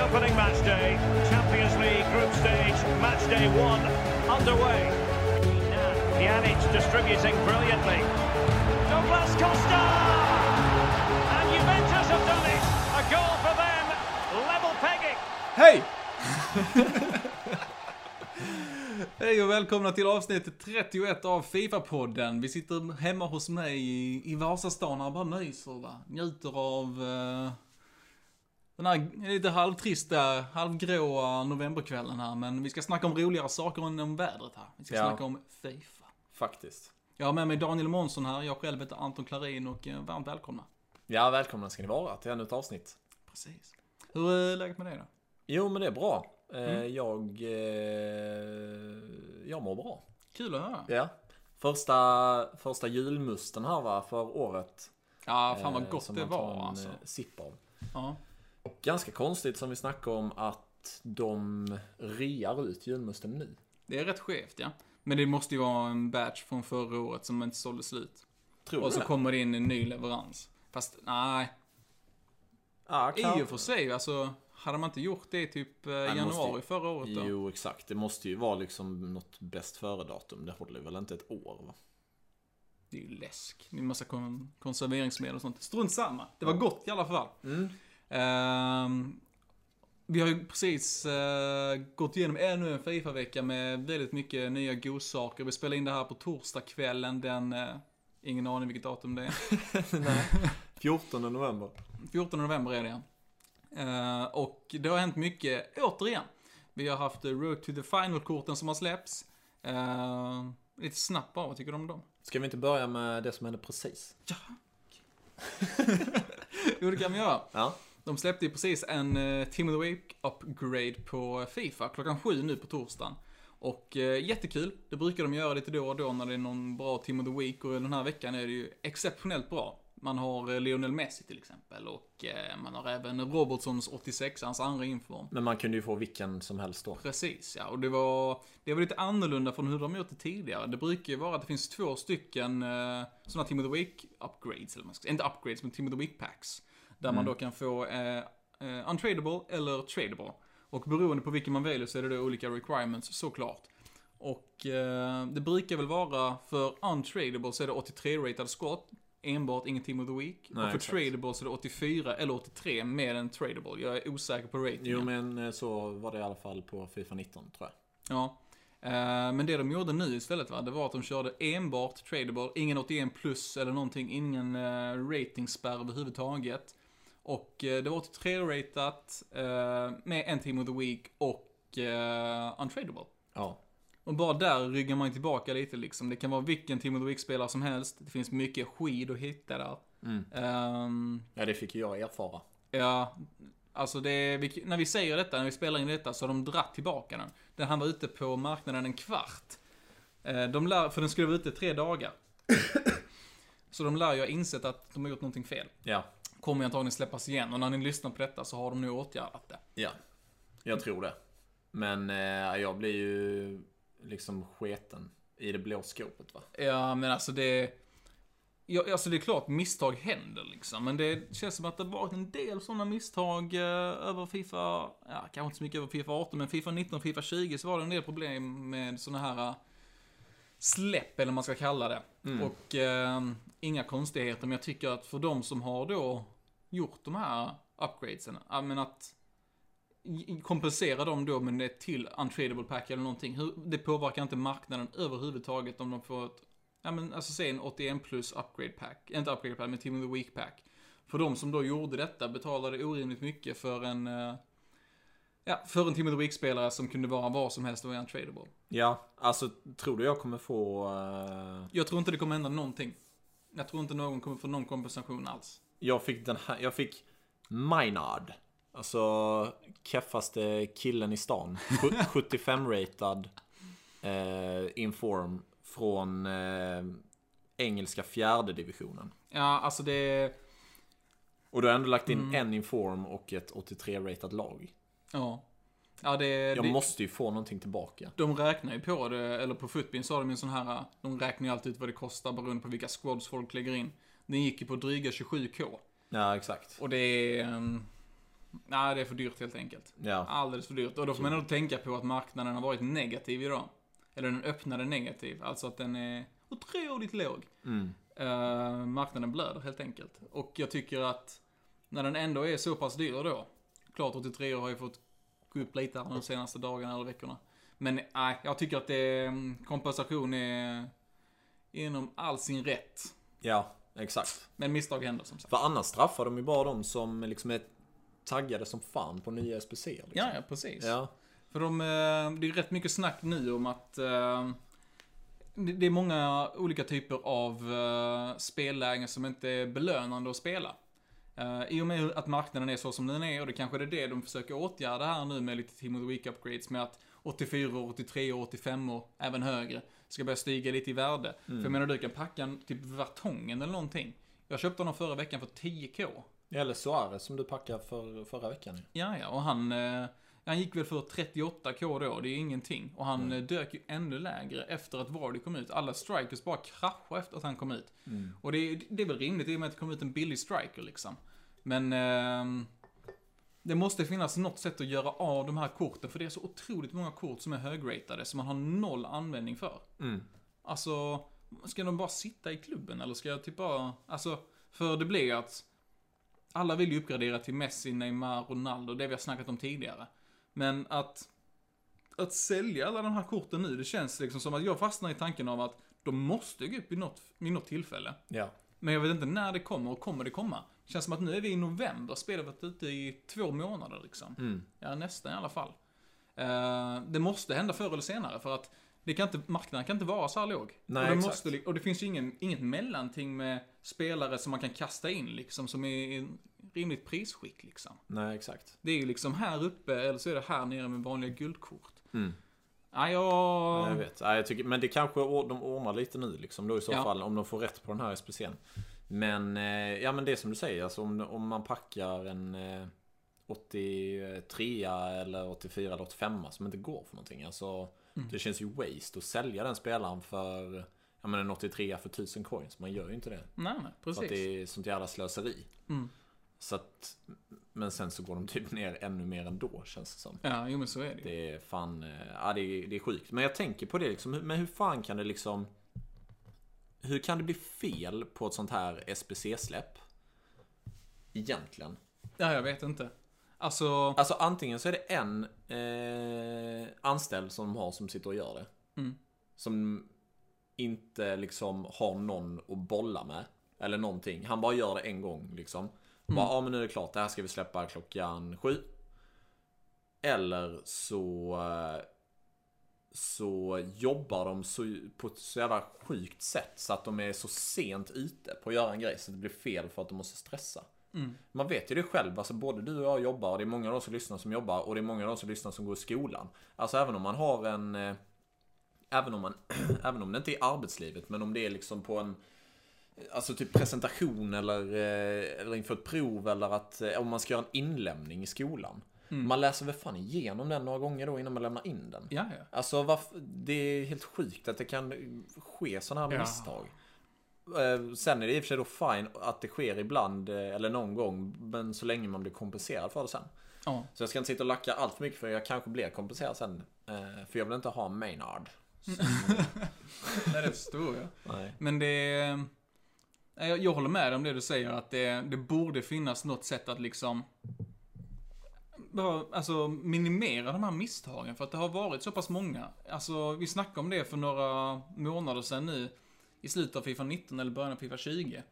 The opening match day, Champions League group stage, match day one underway. Pjanic distributing brilliantly. Douglas Costa! And Juventus have done it. A goal for them. Level pegging. Hej! Hej och välkomna till avsnitt 31 av Fifa-podden. Vi sitter hemma hos mig i, i Vasastan och bara myser va. Njuter av uh, den här lite halvtrista, halvgråa novemberkvällen här. Men vi ska snacka om roligare saker än om vädret här. Vi ska Ja. snacka om Fifa. Faktiskt. Jag har med mig Daniel Månsson här, jag själv heter Anton Klarin och uh, varmt välkomna. Ja, välkomna ska ni vara till ännu ett avsnitt. Precis. Hur är läget med dig då? Jo, men det är bra. Eh, Mm. Jag, eh, jag mår bra. Kul att höra. Ja. Första, första julmusten här va, för året. Ja, fan vad eh, gott det var alltså. eh, sipp av. Ja. Ganska konstigt som vi snackade om att de rear ut julmusten nu. Det är rätt skevt ja. Men det måste ju vara en batch från förra året som inte sålde slut. Tror och så det? kommer det in en ny leverans. Fast nej, Ja, i och för sig alltså. Hade man inte gjort det typ eh, Nej, januari måste- förra året då? Jo, exakt. Det måste ju vara liksom något bäst före-datum. Det håller väl inte ett år va? Det är ju läsk. Det är en massa kon konserveringsmedel och sånt. Strunt samma. Det var gott i alla fall. Mm. Ehm, vi har ju precis eh, gått igenom ännu en Fifa-vecka med väldigt mycket nya godsaker. Vi spelar in det här på torsdagskvällen den, eh, ingen aning vilket datum det är. Nej. 14 november. 14 november är det ja. Eh, och det har hänt mycket, återigen. Vi har haft Road to the Final-korten som har släppts. Eh, lite snabbt bara, vad tycker du om dem? Ska vi inte börja med det som hände precis? Jo, det kan vi göra. Ja. De släppte ju precis en uh, Team of the Week-upgrade på Fifa klockan sju nu på torsdagen. Och eh, jättekul. Det brukar de göra lite då och då när det är någon bra Team of the Week och den här veckan är det ju exceptionellt bra. Man har eh, Lionel Messi till exempel och eh, man har även Robertsons 86, hans andra inform. Men man kunde ju få vilken som helst då. Precis, ja. Och det var, det var lite annorlunda från hur de gjort det tidigare. Det brukar ju vara att det finns två stycken uh, sådana Team of the Week upgrades, eller man ska säga. Inte upgrades, men Team of the Week packs. Där man då kan få eh, eh, untradable eller tradable. Och beroende på vilken man väljer så är det då olika requirements såklart. Och eh, det brukar väl vara för untradable så är det 83-ratad skott. Enbart ingen Team of the Week. Nej, och för exakt. tradable så är det 84 eller 83 med en tradable. Jag är osäker på ratingen. Jo men eh, så var det i alla fall på Fifa 19 tror jag. Ja. Eh, men det de gjorde nu istället va, det var att de körde enbart tradable, ingen 81 plus eller någonting, ingen ratingspärr överhuvudtaget. Och eh, det var 83-ratat uh, med en team of the week och uh, untradable. Ja. Och bara där ryggar man tillbaka lite liksom. Det kan vara vilken team of the week-spelare som helst. Det finns mycket skid att hitta där. Mm. Ehm, Ja det fick ju jag erfara. Ja, alltså det, vi, när vi säger detta, när vi spelar in detta, så har de dratt tillbaka den. Den han var ute på marknaden en kvart. Eh, De lär, för den skulle vara ute tre dagar. Så de lär ju ha insett att de har gjort någonting fel. Ja. Kommer ju antagligen släppas igen och när ni lyssnar på detta så har de nu åtgärdat det. Ja. Jag tror det. Men eh, jag blir ju liksom sketen i det blå skåpet va. Ja, men alltså det... Ja, alltså det är klart, misstag händer liksom. Men det känns som att det varit en del sådana misstag eh, över Fifa, ja kanske inte så mycket över Fifa 18, men Fifa 19 och Fifa 20 så var det en del problem med sådana här eh, släpp, eller vad man ska kalla det. Mm. Och eh, inga konstigheter, men jag tycker att för de som har då gjort de här upgradesen, ja men att kompensera dem då med ett till untradable pack eller någonting. Hur, det påverkar inte marknaden överhuvudtaget om de får ett, ja men alltså säg en 81 plus upgrade pack, inte upgrade pack, men Team of the Week pack. För de som då gjorde detta betalade orimligt mycket för en, eh, ja, för en Team of the Week-spelare som kunde vara vad som helst och var untradable. Ja, alltså tror du jag kommer få... eh, Jag tror inte det kommer hända någonting. Jag tror inte någon kommer få någon kompensation alls. Jag fick den här, jag fick Minard. Alltså keffaste killen i stan. 75-ratad eh, inform från eh, engelska fjärde divisionen. Ja, alltså det, Och du har ändå lagt in Mm. en inform och ett 83-ratat lag. ja. Ja, det, Jag det, måste ju få någonting tillbaka. De räknar ju på det, eller på Footbin har de en sån här, de räknar ju alltid ut vad det kostar beroende på vilka squads folk lägger in. Den gick ju på dryga 27k. Ja, exakt. Och det är, ehm, Nej, det är för dyrt helt enkelt. Ja. Alldeles för dyrt. Och då får man ändå tänka på att marknaden har varit negativ idag. Eller den öppnade negativ. Alltså att den är otroligt låg. Mm. Eh, marknaden blöder helt enkelt. Och jag tycker att när den ändå är så pass dyr då. Klart 83 har ju fått gå upp lite här de senaste dagarna eller veckorna. Men nej, jag tycker att det mm, kompensation är inom all sin rätt. Ja, exakt. Men misstag händer som sagt. För annars straffar de ju bara de som liksom är taggade som fan på nya SPC. Liksom. Ja, ja, precis. Ja. För de, eh, det är rätt mycket snack nu om att eh, det det är många olika typer av eh, spellägen som inte är belönande att spela. Eh, I och med att marknaden är så som den är och det kanske är det de försöker åtgärda här nu med lite Team of the Week upgrades med att 84, 83 och 85 och även högre ska börja stiga lite i värde. För jag menar du kan packa en typ Vartongen eller någonting. Jag köpte honom förra veckan för 10k. Eller Suarez som du packade för, förra veckan. Ja, ja, och han, eh, han gick väl för 38k då, det är ingenting. Och han mm. dök ju ännu lägre efter att Vardy kom ut. Alla strikers bara kraschade efter att han kom ut. Och det, det är väl rimligt i och med att det kom ut en billig striker liksom. Men ehm, det måste finnas något sätt att göra av de här korten, för det är så otroligt många kort som är högratade, som man har noll användning för. Mm. Alltså, ska de bara sitta i klubben eller ska jag typ bara, alltså, för det blir ju att alla vill ju uppgradera till Messi, Neymar, Ronaldo, det vi har snackat om tidigare. Men att, att sälja alla de här korten nu, det känns liksom som att jag fastnar i tanken av att de måste gå upp i något, vid något tillfälle. Ja. Men jag vet inte när det kommer och kommer det komma. Det känns som att nu är vi i november, spelet har varit ute i två månader liksom. Mm. Ja, nästan i alla fall. Eh, det måste hända förr eller senare för att det kan inte, marknaden kan inte vara så här låg. Nej, och, det exakt. måste, och det finns ju ingen, inget mellanting med spelare som man kan kasta in liksom, som är i rimligt prisskick liksom. Nej, exakt. Det är ju liksom här uppe, eller så är det här nere med vanliga guldkort. Mm. Nej, jag... Ja, jag vet. Ja, jag tycker, men det kanske de ordnar lite nu liksom då i så Ja. fall. Om de får rätt på den här SPCn. Men, eh, ja men det är som du säger. Alltså om, om man packar en eh, 83 eller 84 eller 85 som inte går för någonting. Alltså, Mm. Det känns ju waste att sälja den spelaren för ja, men en 83 för 1000 coins. Man gör ju inte det. Nej, nej, För precis. att det är sånt jävla slöseri. Mm. Så att, men sen så går de typ ner ännu mer ändå känns det som. Ja, jo men så är det. Det är fan, eh, ja det är, det är sjukt. Men jag tänker på det liksom, men hur fan kan det liksom... Hur kan det bli fel på ett sånt här SPC-släpp? Egentligen. Ja, jag vet inte. Alltså, Alltså antingen så är det en eh, anställd som de har som sitter och gör det. Mm. Som inte liksom har någon att bolla med. Eller någonting. Han bara gör det en gång liksom. Bara, ja men nu är det klart, det här ska vi släppa klockan sju. Eller så eh, så jobbar de så, på ett så jävla sjukt sätt så att de är så sent ute på att göra en grej så att det blir fel för att de måste stressa. mm. Man vet ju det själv, alltså både du och jag jobbar och det är många av de som lyssnar som jobbar och det är många av de som lyssnar som går i skolan. Alltså även om man har en... Eh, även, om man, även om det inte är arbetslivet, men om det är liksom på en... Alltså typ presentation eller, eh, eller inför ett prov eller att eh, om man ska göra en inlämning i skolan. Man läser väl fan igenom den några gånger då innan man lämnar in den. ja, ja. Alltså varf- det är helt sjukt att det kan ske sådana här Ja. misstag. Eh, Sen är det i och för sig då fine att det sker ibland, eller någon gång, men så länge man blir kompenserad för det sen. Ja. Så jag ska inte sitta och lacka allt för mycket för jag kanske blir kompenserad sen. För jag vill inte ha Maynard. Nej, det förstår jag. Nej. Men det... Jag, jag håller med dig om det du säger, att det, det borde finnas något sätt att liksom... Bara, alltså minimera de här misstagen, för att det har varit så pass många. Alltså, vi snackade om det för några månader sedan nu, i slutet av Fifa 19 eller början av Fifa 20.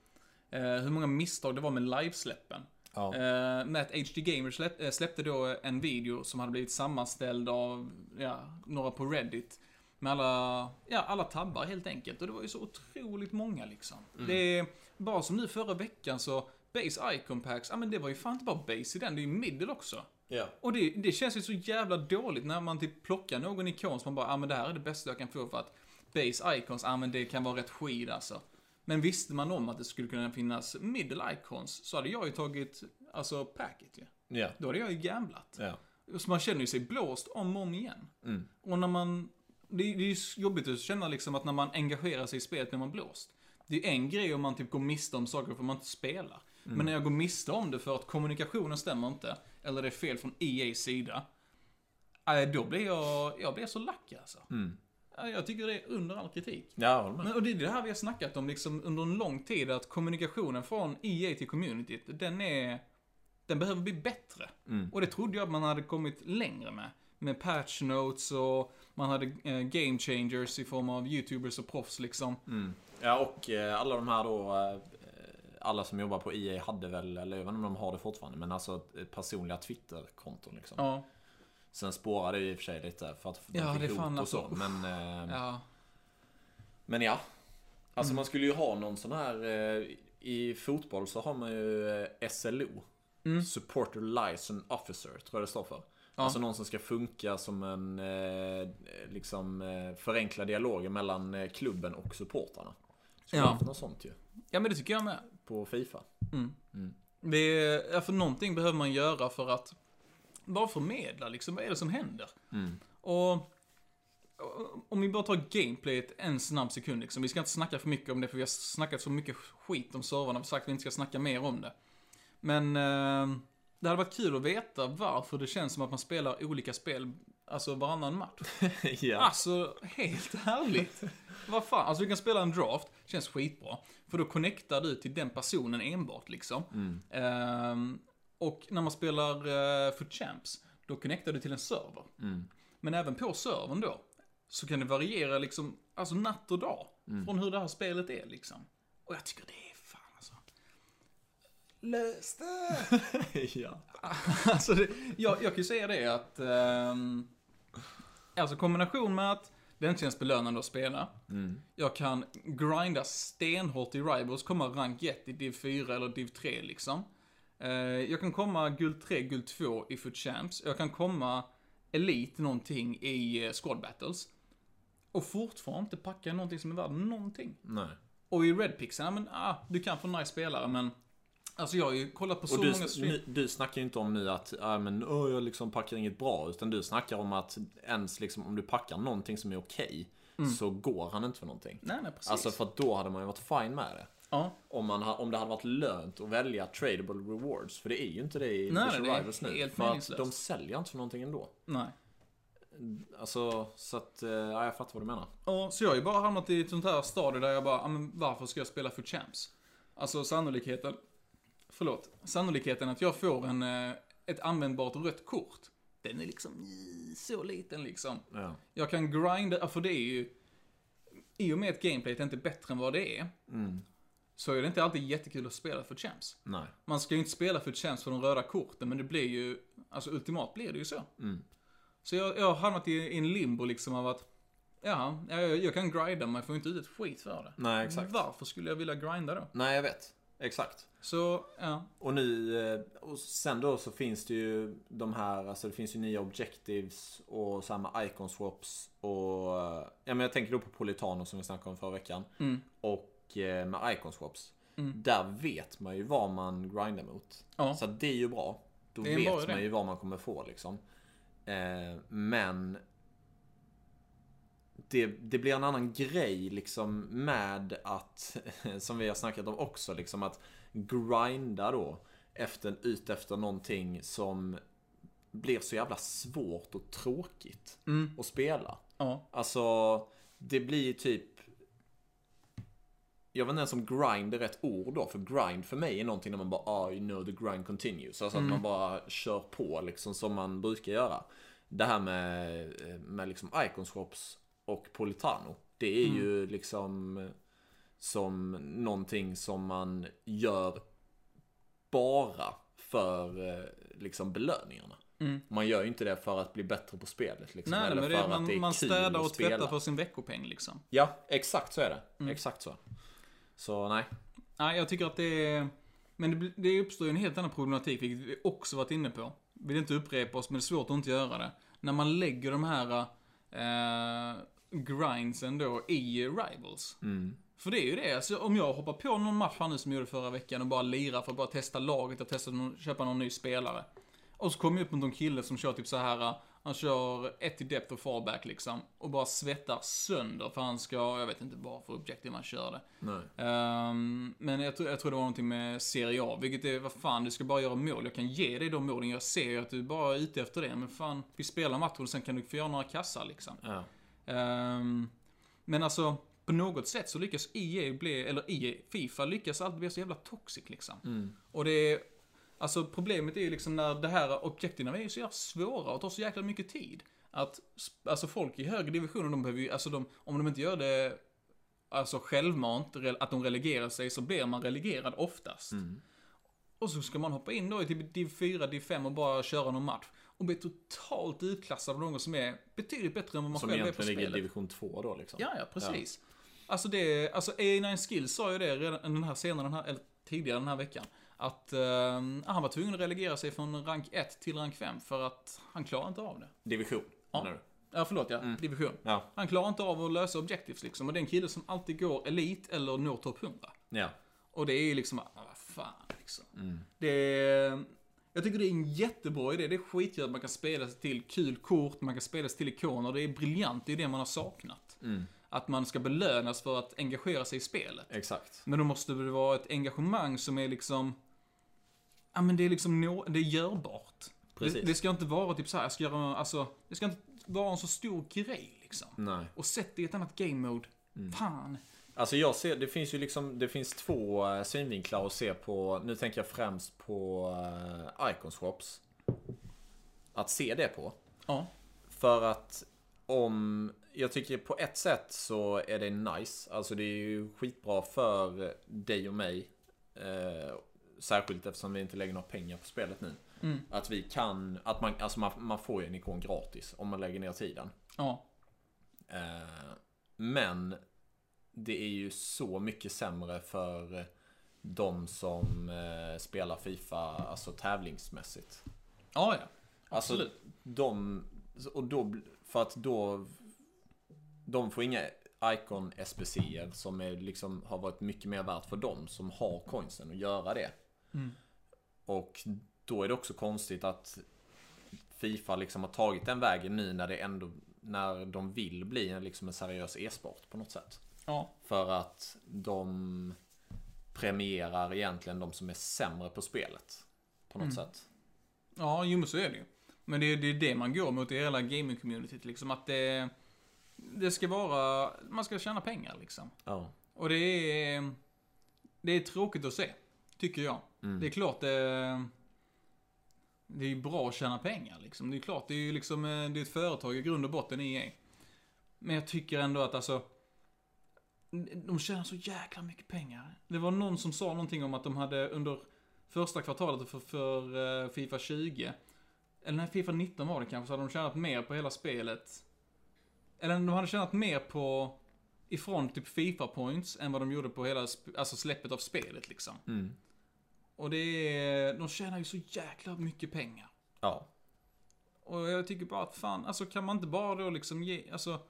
Eh, hur många misstag det var med livesläppen. Ja. Eh, med att HD Gamer släpp, eh, släppte då en video som hade blivit sammanställd av, ja, några på Reddit. Med alla, ja, alla tabbar helt enkelt. Och det var ju så otroligt många liksom. Det är, bara som nu förra veckan så, Base Icon Packs, ja men det var ju fan inte bara Base i den, det är ju middle också. Ja. Och det, det känns ju så jävla dåligt när man typ plockar någon ikon som man bara, ja men det här är det bästa jag kan få för att Base Icons, ja men det kan vara rätt skid alltså. Men visste man om att det skulle kunna finnas middle icons så hade jag ju tagit, alltså packet ju. Ja. Då hade jag ju gamblat. Ja. Så man känner ju sig blåst om och om igen. Mm. Och när man, det, det är ju jobbigt att känna liksom att när man engagerar sig i spelet när man blåst. Det är en grej om man typ går miste om saker för att man inte spelar. Men när jag går miste om det för att kommunikationen stämmer inte, eller det är fel från EA's sida, eh, då blir jag, jag blir så lack alltså. Ja, Jag tycker det är under all kritik. Ja. Men, och det är det här vi har snackat om liksom under en lång tid, att kommunikationen från EA till communityt, den är... Den behöver bli bättre. Och det trodde jag att man hade kommit längre med. Med patch notes och man hade eh, game changers i form av YouTubers och proffs liksom. Ja, och eh, alla de här då... eh, Alla som jobbar på EA hade väl, eller inte om de har det fortfarande, men alltså personliga Twitter-konton liksom. Ja. Sen spårade det i och för sig lite för att de Ja, fick det fan och alltså, så. Men, eh, Ja. men ja. Alltså Mm. man skulle ju ha någon sån här... eh, I fotboll så har man ju eh, SLO. Mm. Supporter Liaison Officer, tror jag det står för. Alltså någon som ska funka som en eh, liksom eh, förenkla dialogen mellan eh, klubben och supportrarna. Skulle Ja. haft något sånt ju. ja, men det tycker jag med. På Fifa. Det är, ja, för någonting behöver man göra för att bara förmedla liksom, vad är det som händer? Och, och om vi bara tar gameplayet en snabb sekund liksom. Vi ska inte snacka för mycket om det för vi har snackat så mycket skit om servrarna och sagt att vi inte ska snacka mer om det. Men eh, det hade varit kul att veta varför det känns som att man spelar olika spel, alltså varannan match. ja. Alltså, helt ärligt. Vad fan, alltså du kan spela en draft, känns skitbra. För då connectar du till den personen enbart liksom. Ehm, och när man spelar uh, för champs, då connectar du till en server. Men även på servern då, så kan det variera liksom, alltså natt och dag. Från hur det här spelet är liksom. Och jag tycker det. Lös det! ja. alltså, det, jag, jag kan ju säga det att, ehm, alltså kombination med att det inte känns belönande att spela. Jag kan grinda stenhårt i Rivals, komma rank 1 i Div 4 eller Div 3 liksom. Eh, jag kan komma guld 3, guld 2 i Foot Champs. Jag kan komma Elite någonting i eh, Squad Battles. Och fortfarande inte packa någonting som är värd någonting. Nej. Och i Red Pixel, ja men ah, du kan få nice spelare men Alltså jag har ju kollat på så Och du, många stream... nu, du snackar ju inte om nu att ja, men, åh, jag liksom packar inget bra. Utan du snackar om att ens liksom, om du packar någonting som är okej. Så går han inte för någonting. Nej, nej, precis. Alltså för att då hade man ju varit fine med det. ja. Om, man, om det hade varit lönt att välja tradable rewards. För det är ju inte det i Nej, det är nu. helt för att de säljer inte för någonting ändå. Nej. Alltså, så att, eh, ja, jag fattar vad du menar. Ja, så jag har ju bara hamnat i ett sånt här stadie där jag bara, ja, men varför ska jag spela för champs? Alltså sannolikheten, förlåt, sannolikheten att jag får en, eh, ett användbart rött kort, den är liksom så liten liksom. Ja. Jag kan grinda, för det är ju, i och med att gameplayet är inte bättre än vad det är, så är det inte alltid jättekul att spela för champs. Nej. Man ska ju inte spela för champs för de röda korten, men det blir ju, alltså ultimat blir det ju så. Så jag, jag har hamnat i, i en limbo liksom av att, ja, jag, jag kan grinda men jag får inte ut ett skit för det. Nej, exakt. Varför skulle jag vilja grinda då? Nej, jag vet. Exakt. Så, ja. Och nu, eh, och sen då så finns det ju de här, alltså det finns ju nya objectives och samma icon swaps och, eh, ja men jag tänker då på Politano som vi snackade om förra veckan. Mm. Och eh, med icon swaps. Där vet man ju vad man grindar mot. Ja. Så det är ju bra. Då vet man ju vad man kommer få liksom. Men det, det blir en annan grej liksom med att, som vi har snackat om också, liksom att grinda då efter, ut efter någonting som blir så jävla svårt och tråkigt att spela. Ja. Alltså, det blir typ... Jag vet inte ens om grind är rätt ord då, för grind för mig är någonting när man bara ah, you know the grind continues. Alltså att man bara kör på liksom som man brukar göra. Det här med, med liksom icon swaps och Politano. Det är ju liksom som någonting som man gör bara för eh, liksom belöningarna. Man gör ju inte det för att bli bättre på spelet. Liksom, Nej, eller men för det, att man, det är man städar att och tvättar för sin veckopeng liksom. Ja, exakt så är det. Mm. Exakt så. Så nej. Nej, jag tycker att det är... Men det, det uppstår ju en helt annan problematik, vilket vi också varit inne på. Vill inte upprepa oss, men det är svårt att inte göra det. När man lägger de här eh, grindsen då i Rivals. För det är ju det, alltså, om jag hoppar på någon match här nu som jag gjorde förra veckan och bara lirar för att bara testa laget och testa någon, köpa någon ny spelare. Och så kommer jag upp mot en kille som kör typ så här. Han kör ett i depth och fallback liksom. Och bara svettar sönder för han ska, jag vet inte bara för objektiv han kör det. Ehm, men jag tror, jag tror det var någonting med Serie A, vilket är, vad fan, du ska bara göra mål. Jag kan ge dig de målen, jag ser ju att du bara är ute efter det. Men fan, vi spelar matchen och sen kan du få göra några kassar liksom. Ja. Ehm, men alltså, på något sätt så lyckas EA bli, eller EA, Fifa lyckas alltid bli så jävla toxic liksom. Mm. Och det är, alltså problemet är ju liksom när det här objektiven är ju så jävla svåra och tar så jäkla mycket tid. Att, alltså folk i högre divisioner, de behöver ju, alltså de, om de inte gör det, alltså självmant, att de relegerar sig, så blir man relegerad oftast. Mm. Och så ska man hoppa in då i typ div 4, div 5 och bara köra någon match. Och bli totalt utklassad av någon som är betydligt bättre än vad man Som själv är på egentligen ligger i spelet. division 2 då liksom. Ja, ja, precis. Alltså det, alltså A9 Skills sa ju det redan den här senare, den här, eller tidigare den här veckan. Att eh, han var tvungen att relegera sig från rank 1 till rank 5 för att han klarar inte av det. Division, Ja. du? Ja, förlåt ja. Division. Ja. Han klarar inte av att lösa objectives liksom. Och det är en kille som alltid går elit eller når topp 100. Ja. Och det är ju liksom, ah, vad fan liksom. Mm. Det är, jag tycker det är en jättebra idé. Det är skitgött att man kan spela sig till kul kort, man kan spela sig till ikoner. Det är briljant, det är det man har saknat. Mm. Att man ska belönas för att engagera sig i spelet. Exakt. Men då måste det vara ett engagemang som är liksom, ja men det är liksom, nå, det är görbart. Det, Precis. det ska inte vara typ så här, jag ska göra, alltså, det ska inte vara en så stor grej liksom. Nej. Och sätt det i ett annat game mode. Mm. Fan. Alltså jag ser, det finns ju liksom, det finns två eh, synvinklar att se på. Nu tänker jag främst på uh, Icon Swaps. Att se det på. Ja. För att om, jag tycker på ett sätt så är det nice. Alltså det är ju skitbra för dig och mig. Eh, särskilt eftersom vi inte lägger några pengar på spelet nu. Mm. Att vi kan, att man, alltså man, man får ju en ikon gratis om man lägger ner tiden. Ja. Eh, men det är ju så mycket sämre för de som eh, spelar Fifa alltså tävlingsmässigt. Ja, ja. Alltså, Absolut. de, och då, för att då, de får inga Icon SPCer som är liksom, har varit mycket mer värt för dem som har coinsen att göra det. Mm. Och då är det också konstigt att Fifa liksom har tagit den vägen nu när det ändå, när de vill bli liksom en seriös e-sport på något sätt. Ja. För att de premierar egentligen de som är sämre på spelet. På något Mm. sätt. Ja, jo men så är det ju. Men det är det, är det man går mot i hela gaming-communityt liksom. Att det, det ska vara, man ska tjäna pengar liksom. Ja. Och det är, det är tråkigt att se. Tycker jag. Mm. Det är klart det, det är ju bra att tjäna pengar liksom. Det är klart, det är ju liksom, eh, det är ett företag i grund och botten EA. Men jag tycker ändå att alltså, de tjänar så jäkla mycket pengar. Det var någon som sa någonting om att de hade under första kvartalet för, för eh, Fifa 20, eller nej, Fifa 19 var det kanske, så hade de tjänat mer på hela spelet. Eller de hade tjänat mer på, ifrån typ Fifa points, än vad de gjorde på hela, alltså släppet av spelet liksom. Mm. Och det är, de tjänar ju så jäkla mycket pengar. Ja. Och jag tycker bara att fan, alltså kan man inte bara då liksom ge, alltså.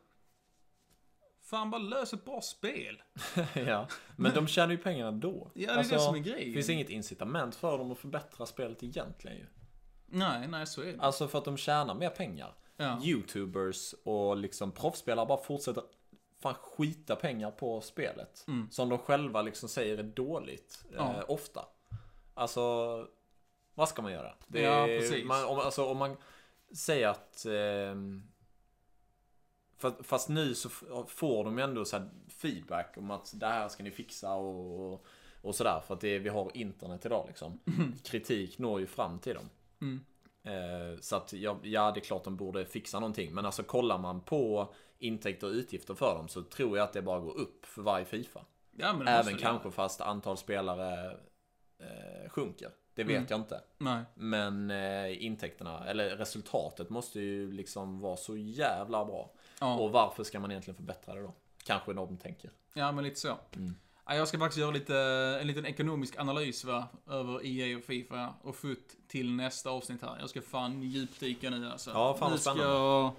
Fan bara lös ett bra spel. ja. Men de tjänar ju pengar ändå. Ja, det är Alltså, det som är grejen. Det finns inget incitament för dem att förbättra spelet egentligen ju. Nej, nej så är det. Alltså för att de tjänar mer pengar. Ja. Youtubers och liksom proffsspelare bara fortsätter fan skita pengar på spelet. Mm. Som de själva liksom säger är dåligt. Ja. Eh, ofta. Alltså, vad ska man göra? Det Ja, är- precis. Man, om, alltså, om man säger att... ehm, fast nu så får de ju ändå så feedback om att det här ska ni fixa och, och, sådär. För att det, vi har internet idag liksom. Kritik når ju fram till dem. Mm. Eh, Så att ja, ja, det är klart de borde fixa någonting. Men alltså kollar man på intäkter och utgifter för dem så tror jag att det bara går upp för varje Fifa. Ja, det Även det kanske göra. fast antal spelare eh, sjunker. Det vet Mm. jag inte. Nej. Men eh, intäkterna, eller resultatet måste ju liksom vara så jävla bra. Ja. Och varför ska man egentligen förbättra det då? Kanske de tänker. Ja, men lite så. Mm. Ja, jag ska faktiskt göra lite, en liten ekonomisk analys va, över EA och Fifa och FUT till nästa avsnitt här. Jag ska fan djupdyka nu alltså. Ja, fan nu ska, spännande.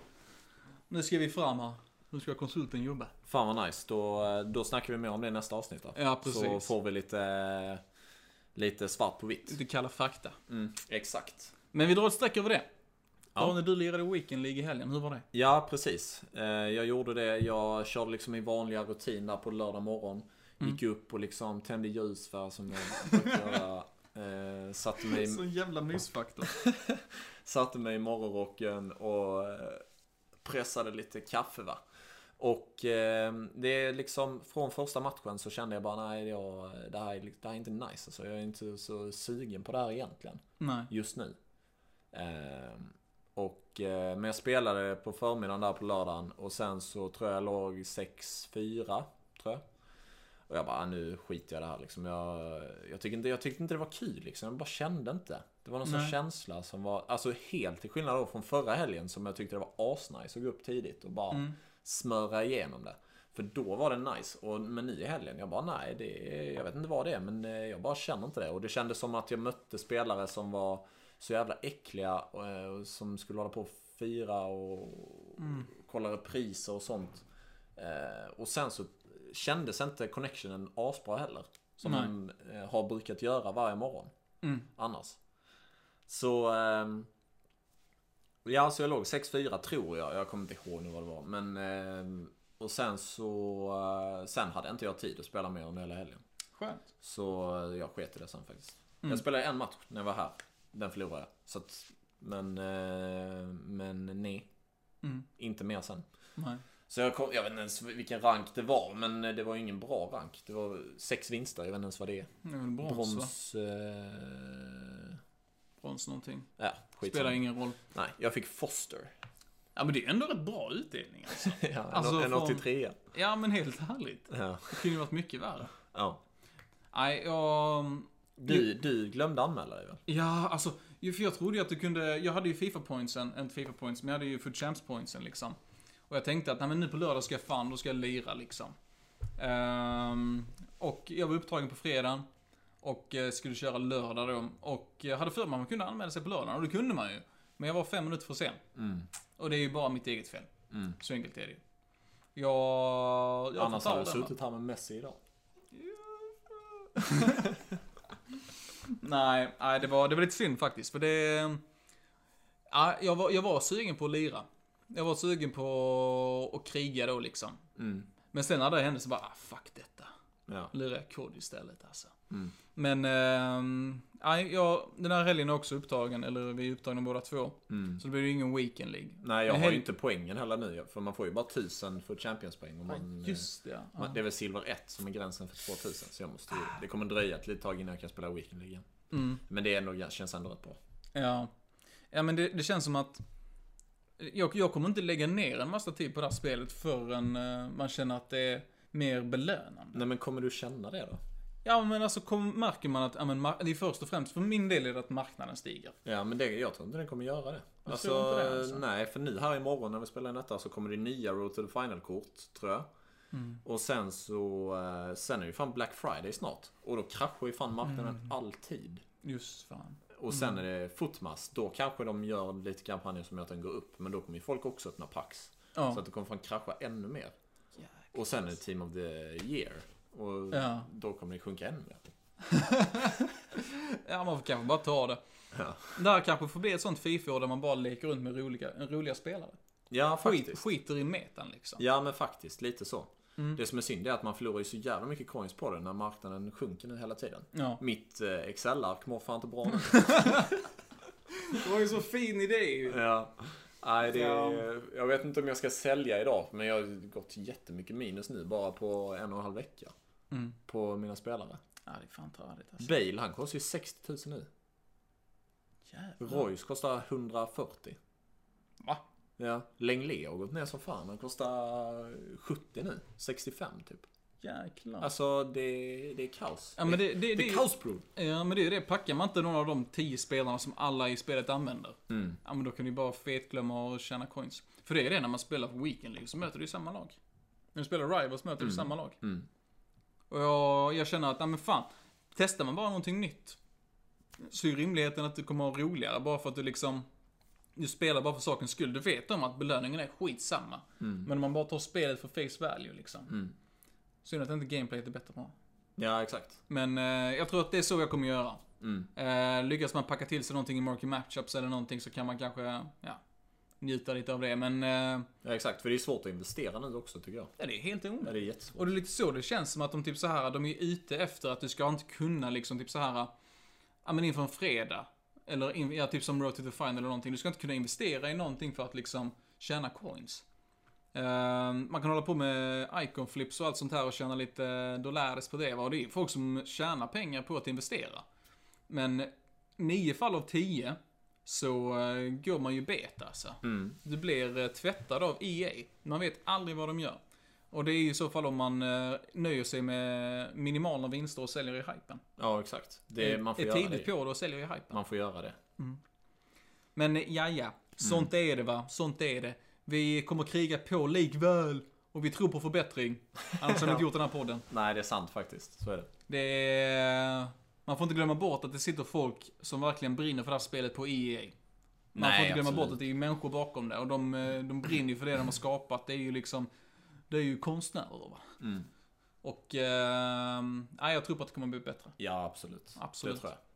nu ska vi fram här. Nu ska konsulten jobba. Fan vad nice. Då, då snackar vi mer om det i nästa avsnitt då. Ja, precis. Så får vi lite, lite svart på vitt. Lite kalla fakta. Mm, exakt. Men vi drar ett streck över det. Ja. När du lirade Weekend League i helgen, hur var det? Ja, precis. Eh, Jag gjorde det. Jag körde liksom i vanliga rutin där på lördag morgon. Gick upp och liksom tände ljus för som jag brukar göra. Eh, satte mig, jävla mysfaktor. satte mig i morgonrocken och eh, pressade lite kaffe va. Och eh, det är liksom från första matchen så kände jag bara nej, jag, det, här är, det här är inte nice. Alltså, jag är inte så sugen på det här egentligen. Nej. just nu. Ehm, och, eh, men jag spelade på förmiddagen där på lördagen och sen så tror jag jag låg 6-4, tror jag. Och jag bara, ah, nu skiter jag i det här liksom. Jag, jag, tyckte inte, jag tyckte inte det var kul liksom. Jag bara kände inte. Det var någon sån känsla som var, alltså helt till skillnad då från förra helgen som jag tyckte det var asnice att gå upp tidigt och bara Mm. smöra igenom det. För då var det nice. Och, men nu i helgen, jag bara nej, det jag vet inte vad det är, men eh, jag bara känner inte det. Och det kändes som att jag mötte spelare som var så jävla äckliga och, eh, och som skulle hålla på och fira och kolla repriser och sånt. Eh, och sen så kändes inte connectionen asbra heller. Som Nej. man eh, har brukat göra varje morgon Mm. annars. Så... ehm, ja, så jag låg 6-4 tror jag. Jag kommer inte ihåg nu vad det var. Men... ehm, och sen så... sen hade inte jag tid att spela mer under hela helgen. Skönt. Så jag sket i det sen faktiskt. Mm. Jag spelade en match när jag var här. Den förlorade jag. Så att, men... eh, men nej. Mm. Inte mer sen. Nej. Så jag, kom, jag vet inte ens vilken rank det var. Men det var ingen bra rank. Det var sex vinster. Jag vet inte ens vad det är. Det är väl brons, va? Brons... Eh, Brons någonting. ja, Spelar ingen roll. Nej, jag fick Foster. Ja men det är ändå rätt bra utdelning alltså. ja, Alltså, en, en från- 83 Ja men helt härligt. ja. Det kunde ju varit mycket värre. ja. Nej, jag... Du, du glömde anmäla dig väl? Ja, alltså, för jag trodde ju att du kunde, jag hade ju FIFA-pointsen, inte FIFA-points, men jag hade ju Food Champs-pointsen liksom. Och jag tänkte att, nej men nu på lördag ska jag fan, då ska jag lira liksom. Ehm, och jag var upptagen på fredagen. Och eh, skulle köra lördag då. Och jag hade för mig att man kunde anmäla sig på lördagen, och det kunde man ju. Men jag var fem minuter för sen. Mm. Och det är ju bara mitt eget fel. Mm. Så enkelt är det ju. Jag... jag Annars hade va? suttit här med Messi idag. Nej, nej det, var, det var lite synd faktiskt. För det... Ja, jag, var, jag var sugen på att lira. Jag var sugen på att kriga då liksom. Mm. Men sen när det hände så bara, ah, fuck detta. Ja. Lirar kod istället alltså. Mm. Men, nej, jag, den här helgen är också upptagen, eller vi är upptagna båda två. Mm. Så det blir ju ingen weekend League. Nej, jag Men har ju inte poängen heller nu. För man får ju bara 1000 för Champions-poäng. Om man, Just det, ja. man, det är väl silver 1 som är gränsen för 2000. Så jag måste ju, det kommer dröja ett litet tag innan jag kan spela Weekend League igen. Mm. Men det är ändå, känns ändå rätt bra. Ja. Ja men det, det känns som att jag, jag kommer inte lägga ner en massa tid på det här spelet förrän eh, man känner att det är mer belönande. Nej men kommer du känna det då? Ja men alltså kom, märker man att, ja men det är först och främst, för min del är det att marknaden stiger. Ja men det, jag tror inte den kommer göra det. Du Alltså, det, alltså? nej för nu här imorgon när vi spelar in detta så kommer det nya Road to the Final-kort, tror jag. Mm. Och sen så, eh, sen är ju fan Black Friday snart. Och då kraschar ju fan marknaden Mm. alltid. Just fan. Och sen är det Footmas, då kanske de gör lite kampanjer som gör att den går upp. Men då kommer ju folk också öppna packs. Ja. Så att det kommer fan krascha ännu mer. Och sen är det Team of the Year. Och Ja. då kommer det sjunka ännu mer. Ja man får kanske bara ta det. Ja, Det här kanske får bli ett sånt FIFA där man bara leker runt med roliga, roliga spelare. ja Skit, faktiskt. skiter i metan liksom. Ja men faktiskt, lite så. Mm. Det som är synd är att man förlorar ju så jävla mycket coins på det när marknaden sjunker nu hela tiden. Ja. Mitt eh, Excel-ark mår fan inte bra nu. Det var ju så fin idé ju. ja. Nej, det är, jag vet inte om jag ska sälja idag. Men jag har gått jättemycket minus nu bara på en och en halv vecka. Mm. På mina spelare. Ja det är fan alltså. Bale, han kostar ju 60 000 nu. Jävlar. Royce kostar 140. Va? Ja. Lenglet har gått ner som fan. Han kostar 70 nu. 65 typ. Jäklar. Alltså det, det är kaos. Ja, men det- det- det det- är kaosprov. Ja, men det är ju det. Packar man inte någon av de tio spelarna som alla i spelet använder, Mm. ja men då kan du bara fetglömma och tjäna coins. För det är det när man spelar på Weekend League, så möter du ju samma lag. När du spelar Rivals möter du samma lag. Mm. Och jag, jag känner att, nej men fan, testar man bara någonting nytt, så är rimligheten att du kommer ha roligare bara för att du liksom, du spelar bara för sakens skull. Du vet om att belöningen är skitsamma. Men om man bara tar spelet för face value liksom. Mm. Synd att inte gameplayet är bättre på. Ja, exakt. Men eh, jag tror att det är så jag kommer göra. Mm. Eh, lyckas man packa till sig någonting i market matchups eller någonting så kan man kanske, ja, njuta lite av det. Men, eh, Ja, exakt. För det är svårt att investera nu också, tycker jag. ja, det är helt Ja, onödigt. det är jättesvårt. Och det är lite så det känns som att de typ så här, de är ute efter att du ska inte kunna liksom typ så här, ja men inför en fredag. Eller in, ja, typ som Road to the Final eller någonting. Du ska inte kunna investera i någonting för att liksom tjäna coins. Eh, man kan hålla på med icon flips och allt sånt här och tjäna lite dollares på det. Och det är folk som tjänar pengar på att investera. Men nio fall av tio så eh, går man ju bet alltså. Mm. Du blir eh, tvättad av EA. Man vet aldrig vad de gör. Och det är ju i så fall om man eh, nöjer sig med minimala vinster och säljer i hypen. Ja, exakt. Det, man får är göra tidigt det. på det och säljer i hypen. Man får göra det. Men eh, ja, ja. Sånt är det va. Sånt är det. Vi kommer kriga på likväl. Och vi tror på förbättring. Annars hade vi inte gjort den här podden. Nej, det är sant faktiskt. Så är det. Det är... Man får inte glömma bort att det sitter folk som verkligen brinner för det här spelet på EA. Man Nej, får inte glömma absolut. bort att det är människor bakom det. Och de, eh, de brinner ju för det de har skapat. Det är ju liksom... Det är ju konstnärer va. Mm. Och... Eh, jag tror på att det kommer bli bättre. Ja, absolut. Absolut. Det tror jag.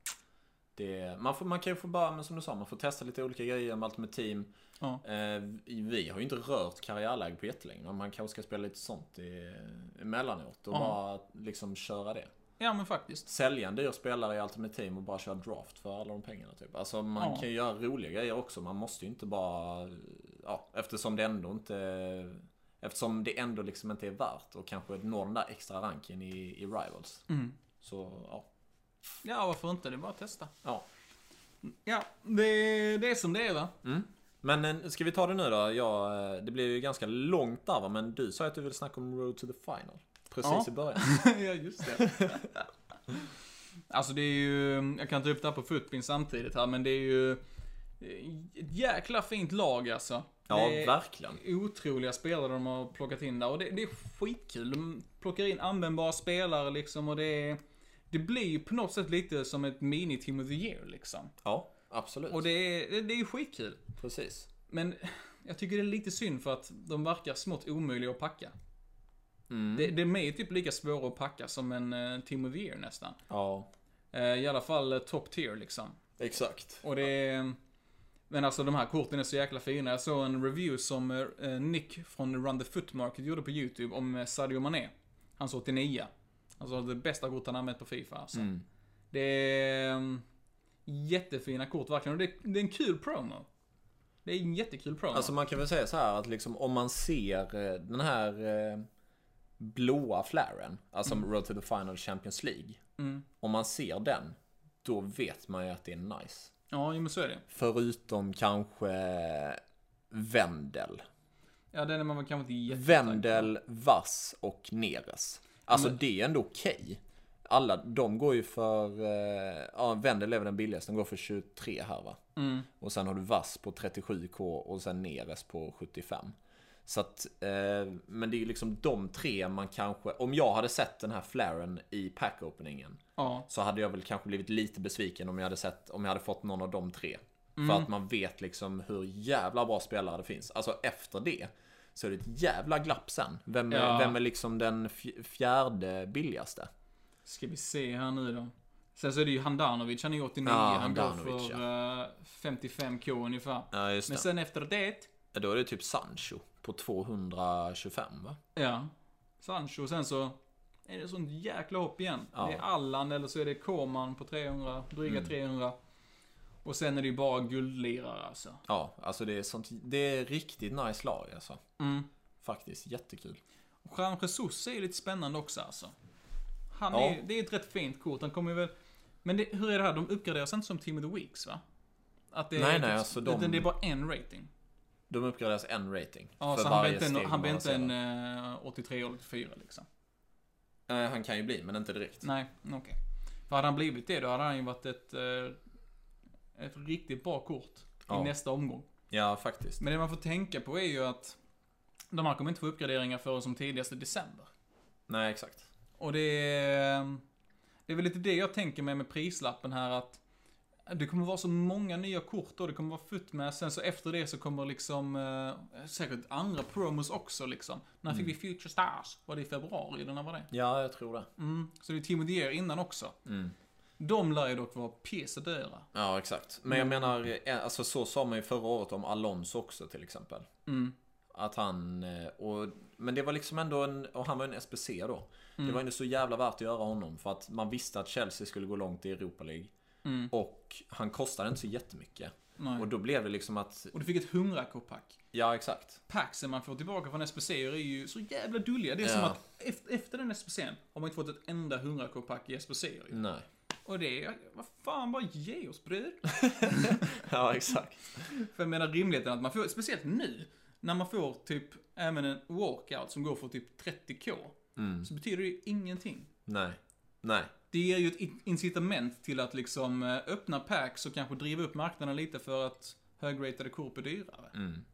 Det, man, får, man kan ju få bara, men som du sa, man får testa lite olika grejer med Ultimate Team. Ja. Eh, vi har ju inte rört karriärläge på jättelänge, man kanske ska spela lite sånt i, emellanåt och Ja. bara liksom köra det. Ja, men faktiskt. Sälja en dyr spelare i Ultimate Team och bara köra draft för alla de pengarna typ. Alltså man Ja. kan ju göra roliga grejer också. Man måste ju inte bara... Ja, eftersom det ändå inte... Eftersom det ändå liksom inte är värt och kanske nå den där extra ranken i, i Rivals. Mm. Så, ja. Ja, varför inte? Det är bara att testa. ja. Ja, det, det är som det är va? Mm. Men eh, ska vi ta det nu då? Ja, eh, det blev ju ganska långt där va, men du sa att du ville snacka om Road to the Final. Precis Ja. i början. ja, just det. alltså det är ju, jag kan ta upp det här på footpin samtidigt här, men det är ju ett jäkla fint lag alltså. Ja, det är verkligen. otroliga spelare de har plockat in där och det, det är skitkul. De plockar in användbara spelare liksom och det är, det blir ju på något sätt lite som ett mini-team of the year liksom. Ja, absolut. Och det är, det, är ju skitkul. Precis. Men jag tycker det är lite synd för att de verkar smått omöjliga att packa. Mm. Det, det är med typ lika svåra att packa som en uh, Team of the Year nästan. Ja, Eh, I alla fall uh, top tier liksom. exakt. Och det är... Men alltså de här korten är så jäkla fina. Jag såg en review som eh, Nick från Run the Foot Market gjorde på YouTube om eh, Sadio Mané. Hans 89. Alltså det bästa kort han använt på Fifa alltså. Mm. Det är um, jättefina kort verkligen. Och det, det är en kul promo. Det är en jättekul promo. Alltså man kan väl säga så här att liksom om man ser eh, den här eh, blåa flaren, alltså Road to the Final Champions League. mm. Om man ser den, då vet man ju att det är nice. Ja, men så är det. Förutom kanske Vendel. Ja, den är man kanske inte jätte... Vendel, Vass och Neres. Alltså Men- det är ändå okej. Alla, de går ju för, eh, ja Vendel är väl den billigaste, den går för 23 här va. Mm. Och sen har du Vass på 37k och sen Neres på 75. Så att, eh, men det är ju liksom de tre man kanske, om jag hade sett den här flaren i pack-openingen Ja. så hade jag väl kanske blivit lite besviken om jag hade sett, om jag hade fått någon av de tre. Mm. För att man vet liksom hur jävla bra spelare det finns. Alltså efter det så är det ett jävla glapp sen. Vem är, Ja. vem är liksom den fj- fjärde billigaste? Ska vi se här nu då. Sen så är det ju Handanovic, han är ju 89. Ja, han går för eh, 55k ungefär. Ja, Men sen efter det, Då är det typ Sancho på 225 va? ja. Sancho, sen så är det sånt jäkla hopp igen. Ja. Det är Allan eller så är det Koman på 300, dryga Mm. 300. Och sen är det ju bara guldlirare alltså. Ja, alltså det är sånt, det är riktigt nice lag alltså. Mm. Faktiskt jättekul. Och Jean Jesus är ju lite spännande också alltså. Han Ja. är, det är ett rätt fint kort, han kommer ju väl... Men det, hur är det här, de uppgraderas inte som Team of the Weeks va? Att det är Nej, nej, typ- alltså de- det är bara en rating. De uppgraderas en rating. Ja, för så han blir varje inte en, steg han blir inte en avancerar. eh, 83 eller 84 liksom. Eh, han kan ju bli, men inte direkt. Nej, okej. För hade han blivit det, då hade han ju varit ett, eh, ett riktigt bra kort Ja. i nästa omgång. Ja, faktiskt. Men det man får tänka på är ju att de här kommer inte få uppgraderingar förrän som tidigast i december. Nej, exakt. Och det är, det är väl lite det jag tänker mig med prislappen här att det kommer vara så många nya kort och det kommer vara fullt med. Sen så efter det så kommer liksom eh, säkert andra promos också liksom. När fick vi Future Stars? Var det i februari eller när var det? Ja, jag tror det. Mm. Så det är Team of the Year innan också. Mm. De lär ju dock vara pissdyra. Ja, exakt. Men jag menar, eh, alltså så sa man ju förra året om Alonso också till exempel. Mm. Att han, eh, och, men det var liksom ändå en, och han var en SBC då. Det Mm. var ändå så jävla värt att göra honom för att man visste att Chelsea skulle gå långt i Europa League. Mm. Och han kostade inte så jättemycket. Nej. Och då blev det liksom att, Och du fick ett 100 pack ja exakt. Packsen man får tillbaka från SPC är ju så jävla dulliga. Det är som Ja. att efter, efter den SPCn har man inte fått ett enda 100 pack i SPC ju. Nej. Och det är, vad fan, bara ge oss bröd. Ja, exakt. För jag menar rimligheten att man får, speciellt nu, när man får typ även en walkout som går för typ 30k. Mm. Så betyder det ju ingenting. Nej. Nej. Det ger ju ett in- incitament till att liksom eh, öppna packs och kanske driva upp marknaden lite för att högratade kort är dyrare. Mm.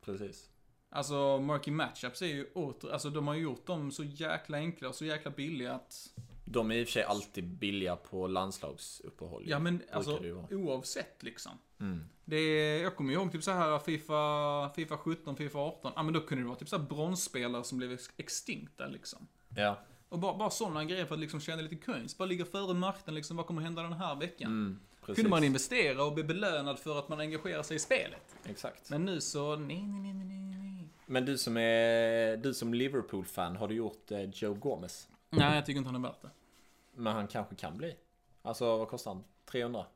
Precis. Alltså, Marky Matchups är ju åter, alltså de har ju gjort dem så jäkla enkla och så jäkla billiga att, De är i och för sig alltid billiga på landslagsuppehåll. ja men alltså oavsett liksom. Mm. Det är, jag kommer ihåg typ så här Fifa, Fifa 17, Fifa 18, ja men då kunde det vara typ så här bronsspelare som blev ex- extinkta liksom. Ja. Och bara, bara sådana grejer för att liksom tjäna lite coins, bara ligga före marknaden liksom, vad kommer hända den här veckan? Mm. Precis. Kunde man investera och bli belönad för att man engagerar sig i spelet. Exakt. Men nu så, nej, nej, nej, nej, nej, nej. Men du som är, du som Liverpool-fan, har du gjort eh, Joe Gomez? Nej, jag tycker inte han är värt det. Men han kanske kan bli. Alltså vad kostar han? 300?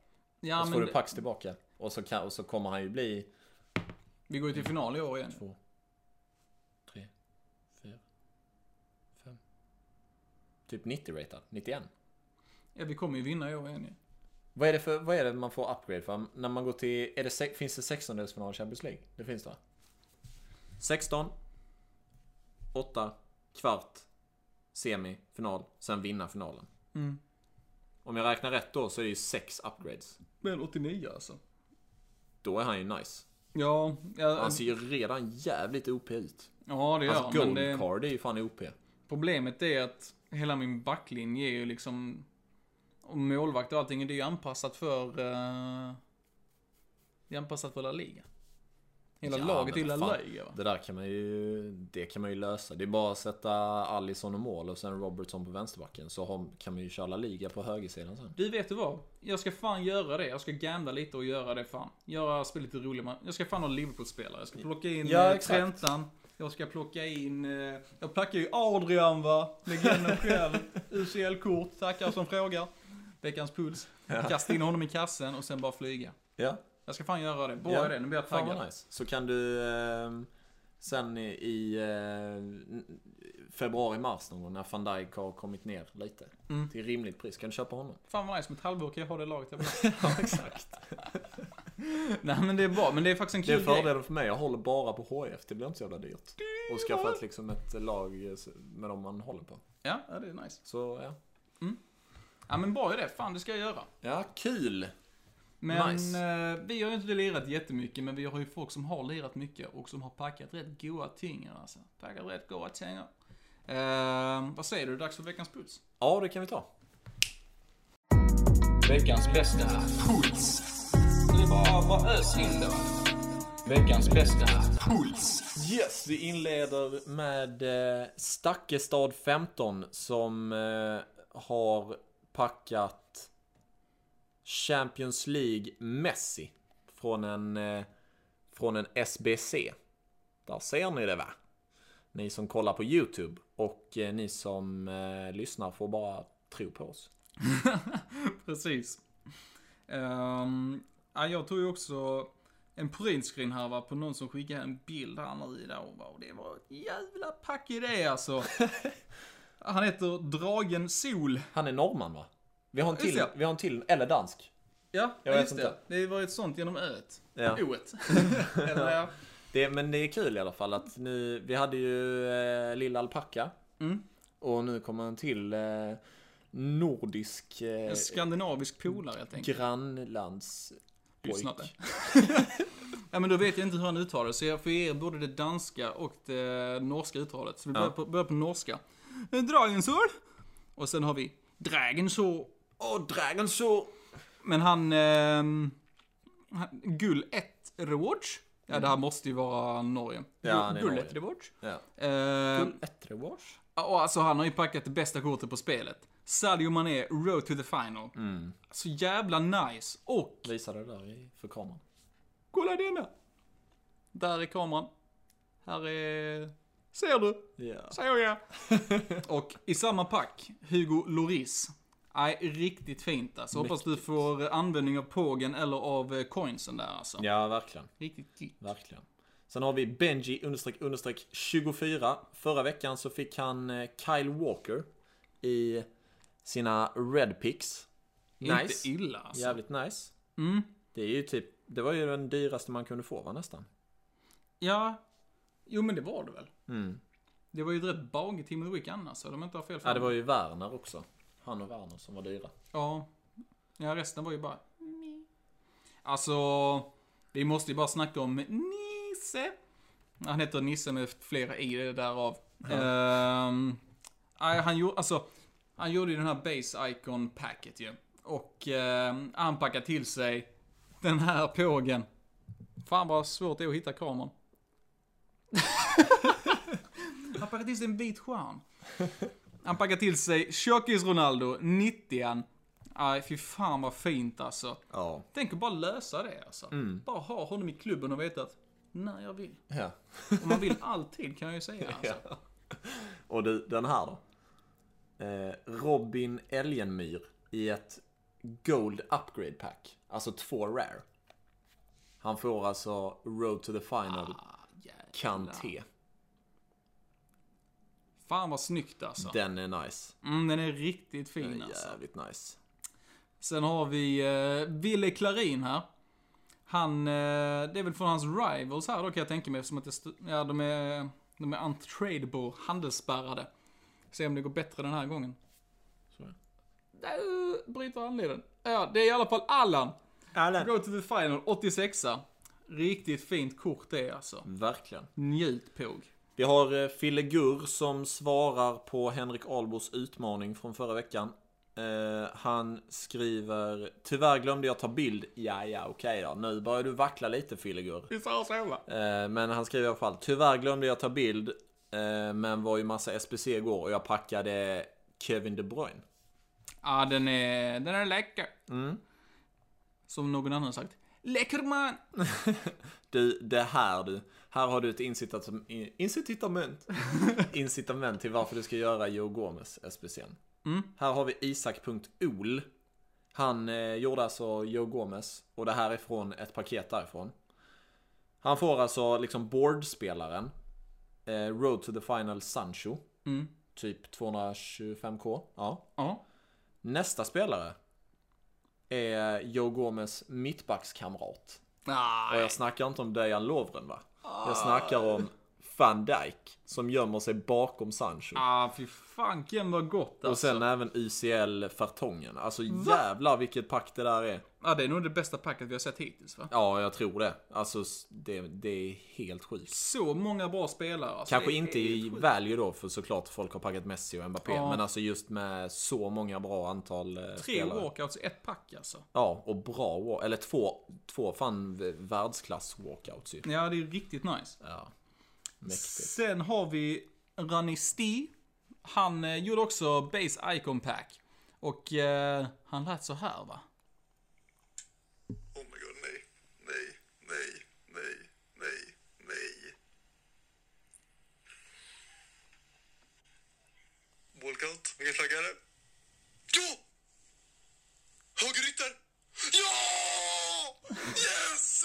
Ja, och så får du det- Pax tillbaka. Och så, kan, och så kommer han ju bli vi går ju till final i år igen. två, tre, fyra, fem. Typ 90-ratad. 91. Ja, vi kommer ju vinna i år igen ju. Vad är, det för, vad är det man får upgrade för? När man går till, är det, finns det 16-delsfinal i Champions League? Det finns det va? 16, 8, kvart, semi, final, sen vinna finalen. Mm. Om jag räknar rätt då så är det ju 6 upgrades. Men 89 alltså. Då är han ju nice. Ja, ja, Han ser ju redan jävligt OP ut. ja det gör Hans han. Men gold det, card är ju fan OP. problemet är att hela min backlinje är ju liksom... Och målvakt och allting, det är ju anpassat för... Uh, det är anpassat för La Liga. Hela Ja, laget är men La vad fan. Liga va? Det där kan man ju, det kan man ju lösa. Det är bara att sätta Alisson i mål och sen Robertson på vänsterbacken. Så har, kan man ju köra Liga på högersidan sen. Du vet du vad? Jag ska fan göra det. Jag ska gambla lite och göra det fan. Göra spelet lite roligare. Jag ska fan ha Liverpool-spelare. Jag ska plocka in Ja, ja, exakt. Trentan. Jag ska plocka in... Eh, jag plackar ju Adrian va? Legenden själv. UCL-kort. Tackar som frågar. Veckans puls. Kasta in honom i kassen och sen bara flyga. Ja, Jag ska fan göra det. Bra Ja, idé. Nu blir jag taggad. nice. Så kan du ehm, sen i, i eh, februari-mars någon gång när van Dijk har kommit ner lite. Mm. Till rimligt pris. Kan du köpa honom? Fan vad nice. Om ett halvår kan jag ha det laget jag vill ja, exakt. Nej men det är bra. Men det är faktiskt en Det är kul fördelen för mig. Jag håller bara på HF. Det blir inte så jävla dyrt. Och skaffa ett, liksom ett lag eh, med dem man håller på. Ja, ja, det är nice. Så ja. Ja men bra idé. Fan det ska jag göra. Ja, kul! Men Nice. eh, vi har ju inte lirat jättemycket, men vi har ju folk som har lirat mycket och som har packat rätt goa tynger alltså. Packat rätt goa tynger. Eh, vad säger du, dags för veckans puls? Ja, det kan vi ta. Veckans bästa puls. Det är bara, bara ös in då. Veckans bästa puls. Yes, vi inleder med eh, Stakkestad 15 som eh, har packat Champions League Messi från en, eh, från en SBC. Där ser ni det va? Ni som kollar på YouTube och eh, ni som eh, lyssnar får bara tro på oss. Precis. Um, ja, jag tog ju också en printscreen här va, på någon som skickade en bild här nu idag. Och det var ett jävla pack i det alltså. Han heter Dragen Sol. Han är norrman va? Vi har en till, det. vi har en till eller dansk. Ja, Jag vet just inte. det. Det var ett sånt genom öet. Ja. Oet. Eller ja. Det, men det är kul i alla fall att nu, vi hade ju eh, Lilla Alpacka. Mm. Och nu kommer en till eh, nordisk eh, En skandinavisk polare helt enkelt. grannlands. Ja men då vet jag inte hur han uttalar det, så jag får ge er både det danska och det norska uttalet. Så vi börjar, Ja. på, börjar på norska. Dragensår. Och sen har vi Dragensår. Åh, Dragon så! Men han... han Gull ett Rewards. Ja, det här måste ju vara Norge. Ja, Gull ett Rewards. Ja. Eh, Gull Ettrewars? och alltså han har ju packat det bästa kortet på spelet. Sadio Mané, Road to the Final. Mm. Så jävla nice. Och, Visa det där för kameran. kolla denna! Där är kameran. Här är... Ser du? Ja. Säger jag. och i samma pack, Hugo Lloris. Nej, riktigt fint alltså. Hoppas du får användning av pågen eller av eh, coinsen där alltså. Ja, verkligen. Riktigt gött. Verkligen. Sen har vi Benji understreck understreck 24. Förra veckan så fick han eh, Kyle Walker i sina Red Picks. Nice. Inte illa alltså. Jävligt nice. Mm. Det är ju typ, det var ju den dyraste man kunde få va nästan. Ja. Jo men det var det väl. Mm. Det var ju ett rätt bagigt Week annars, om jag inte har fel Ja, det var ju Werner också. Han och Werner som var dyra. Ja. Ja, resten var ju bara... Alltså, vi måste ju bara snacka om Nisse. Han heter Nisse med flera i det därav. Ehm, nej, han gjorde, alltså, han gjorde ju den här Base Icon Packet ju. Och ehm, han packade till sig den här pågen. Fan vad svårt det är att hitta kameran. han packade till sig en vit stjärn. Han packar till sig Tjockis Ronaldo, 90 Aj, fy fan vad fint alltså. Ja. Tänk att bara lösa det alltså. Mm. Bara ha honom i klubben och veta att, när jag vill. Ja. Och man vill alltid kan jag ju säga alltså. ja. Och du, den här då? Eh, Robin Elgenmyr i ett Gold Upgrade Pack. Alltså två rare. Han får alltså Road to the Final Ah. Kanté. Fan vad snyggt alltså. Den är nice. Mm, den är riktigt Den fin är alltså. jävligt nice. Sen har vi uh, Ville Klarin här. Han, eh, det är väl från hans rivals här då kan jag tänka mig eftersom att det, ja de är, de är untradable, handelsspärrade. Se om det går bättre den här gången. Så. Uh, bryter handleden. Ja, det är i alla fall Allan. Go to the final, 86 Riktigt fint kort det alltså. Verkligen. Njut påg. Vi har eh, Fille Gur som svarar på Henrik Albos utmaning från förra veckan. Eh, han skriver Tyvärr glömde jag ta bild. Ja, ja, okej då. Nu börjar du vackla lite Fille Gur. Vi sa så va? Eh, men han skriver i alla fall Tyvärr glömde jag ta bild. Eh, men var ju massa SPC igår och jag packade Kevin De Bruyne. Ja, den är, den är läcker. Mm. Som någon annan sagt. Läcker man! Du, det här du. Här har du ett incitament, incitament, incitament till varför du ska göra Joe Gomez SPCn. Mm. Här har vi Isak.ol. Han eh, gjorde alltså Joe Gomez och det här är från ett paket därifrån. Han får alltså liksom boardspelaren. Eh, Road to the Final Sancho. Mm. Typ 225k. Ja. Ja. Nästa spelare är Joe Gomez mittbackskamrat. Och Nej. jag snackar inte om Dejan Lovren va? Jag snackar om van Dijk som gömmer sig bakom Sancho. Ah, fy fanken vad gott alltså. Och sen även UCL Fertongen. Alltså jävlar vilket pack det där är. Ja, det är nog det bästa packet vi har sett hittills va? Ja, jag tror det. Alltså det, det är helt sjukt. Så många bra spelare alltså. Kanske inte i value då, för såklart folk har packat Messi och Mbappé. Ja. Men alltså just med så många bra antal eh, Tre spelare. walkouts i ett pack alltså. Ja, och bra walk. Eller två, två fan världsklass walkouts ju. Ja, det är riktigt nice. Ja. Mäktigt. Sen har vi Ranisti. Han eh, gjorde också Base Icon Pack. Och eh, han lät så här va? Oh my god, nej, nej, nej, nej, nej, nej. Walkout, vilken flagga är det? Ja! Högerytter! Ja! Yes!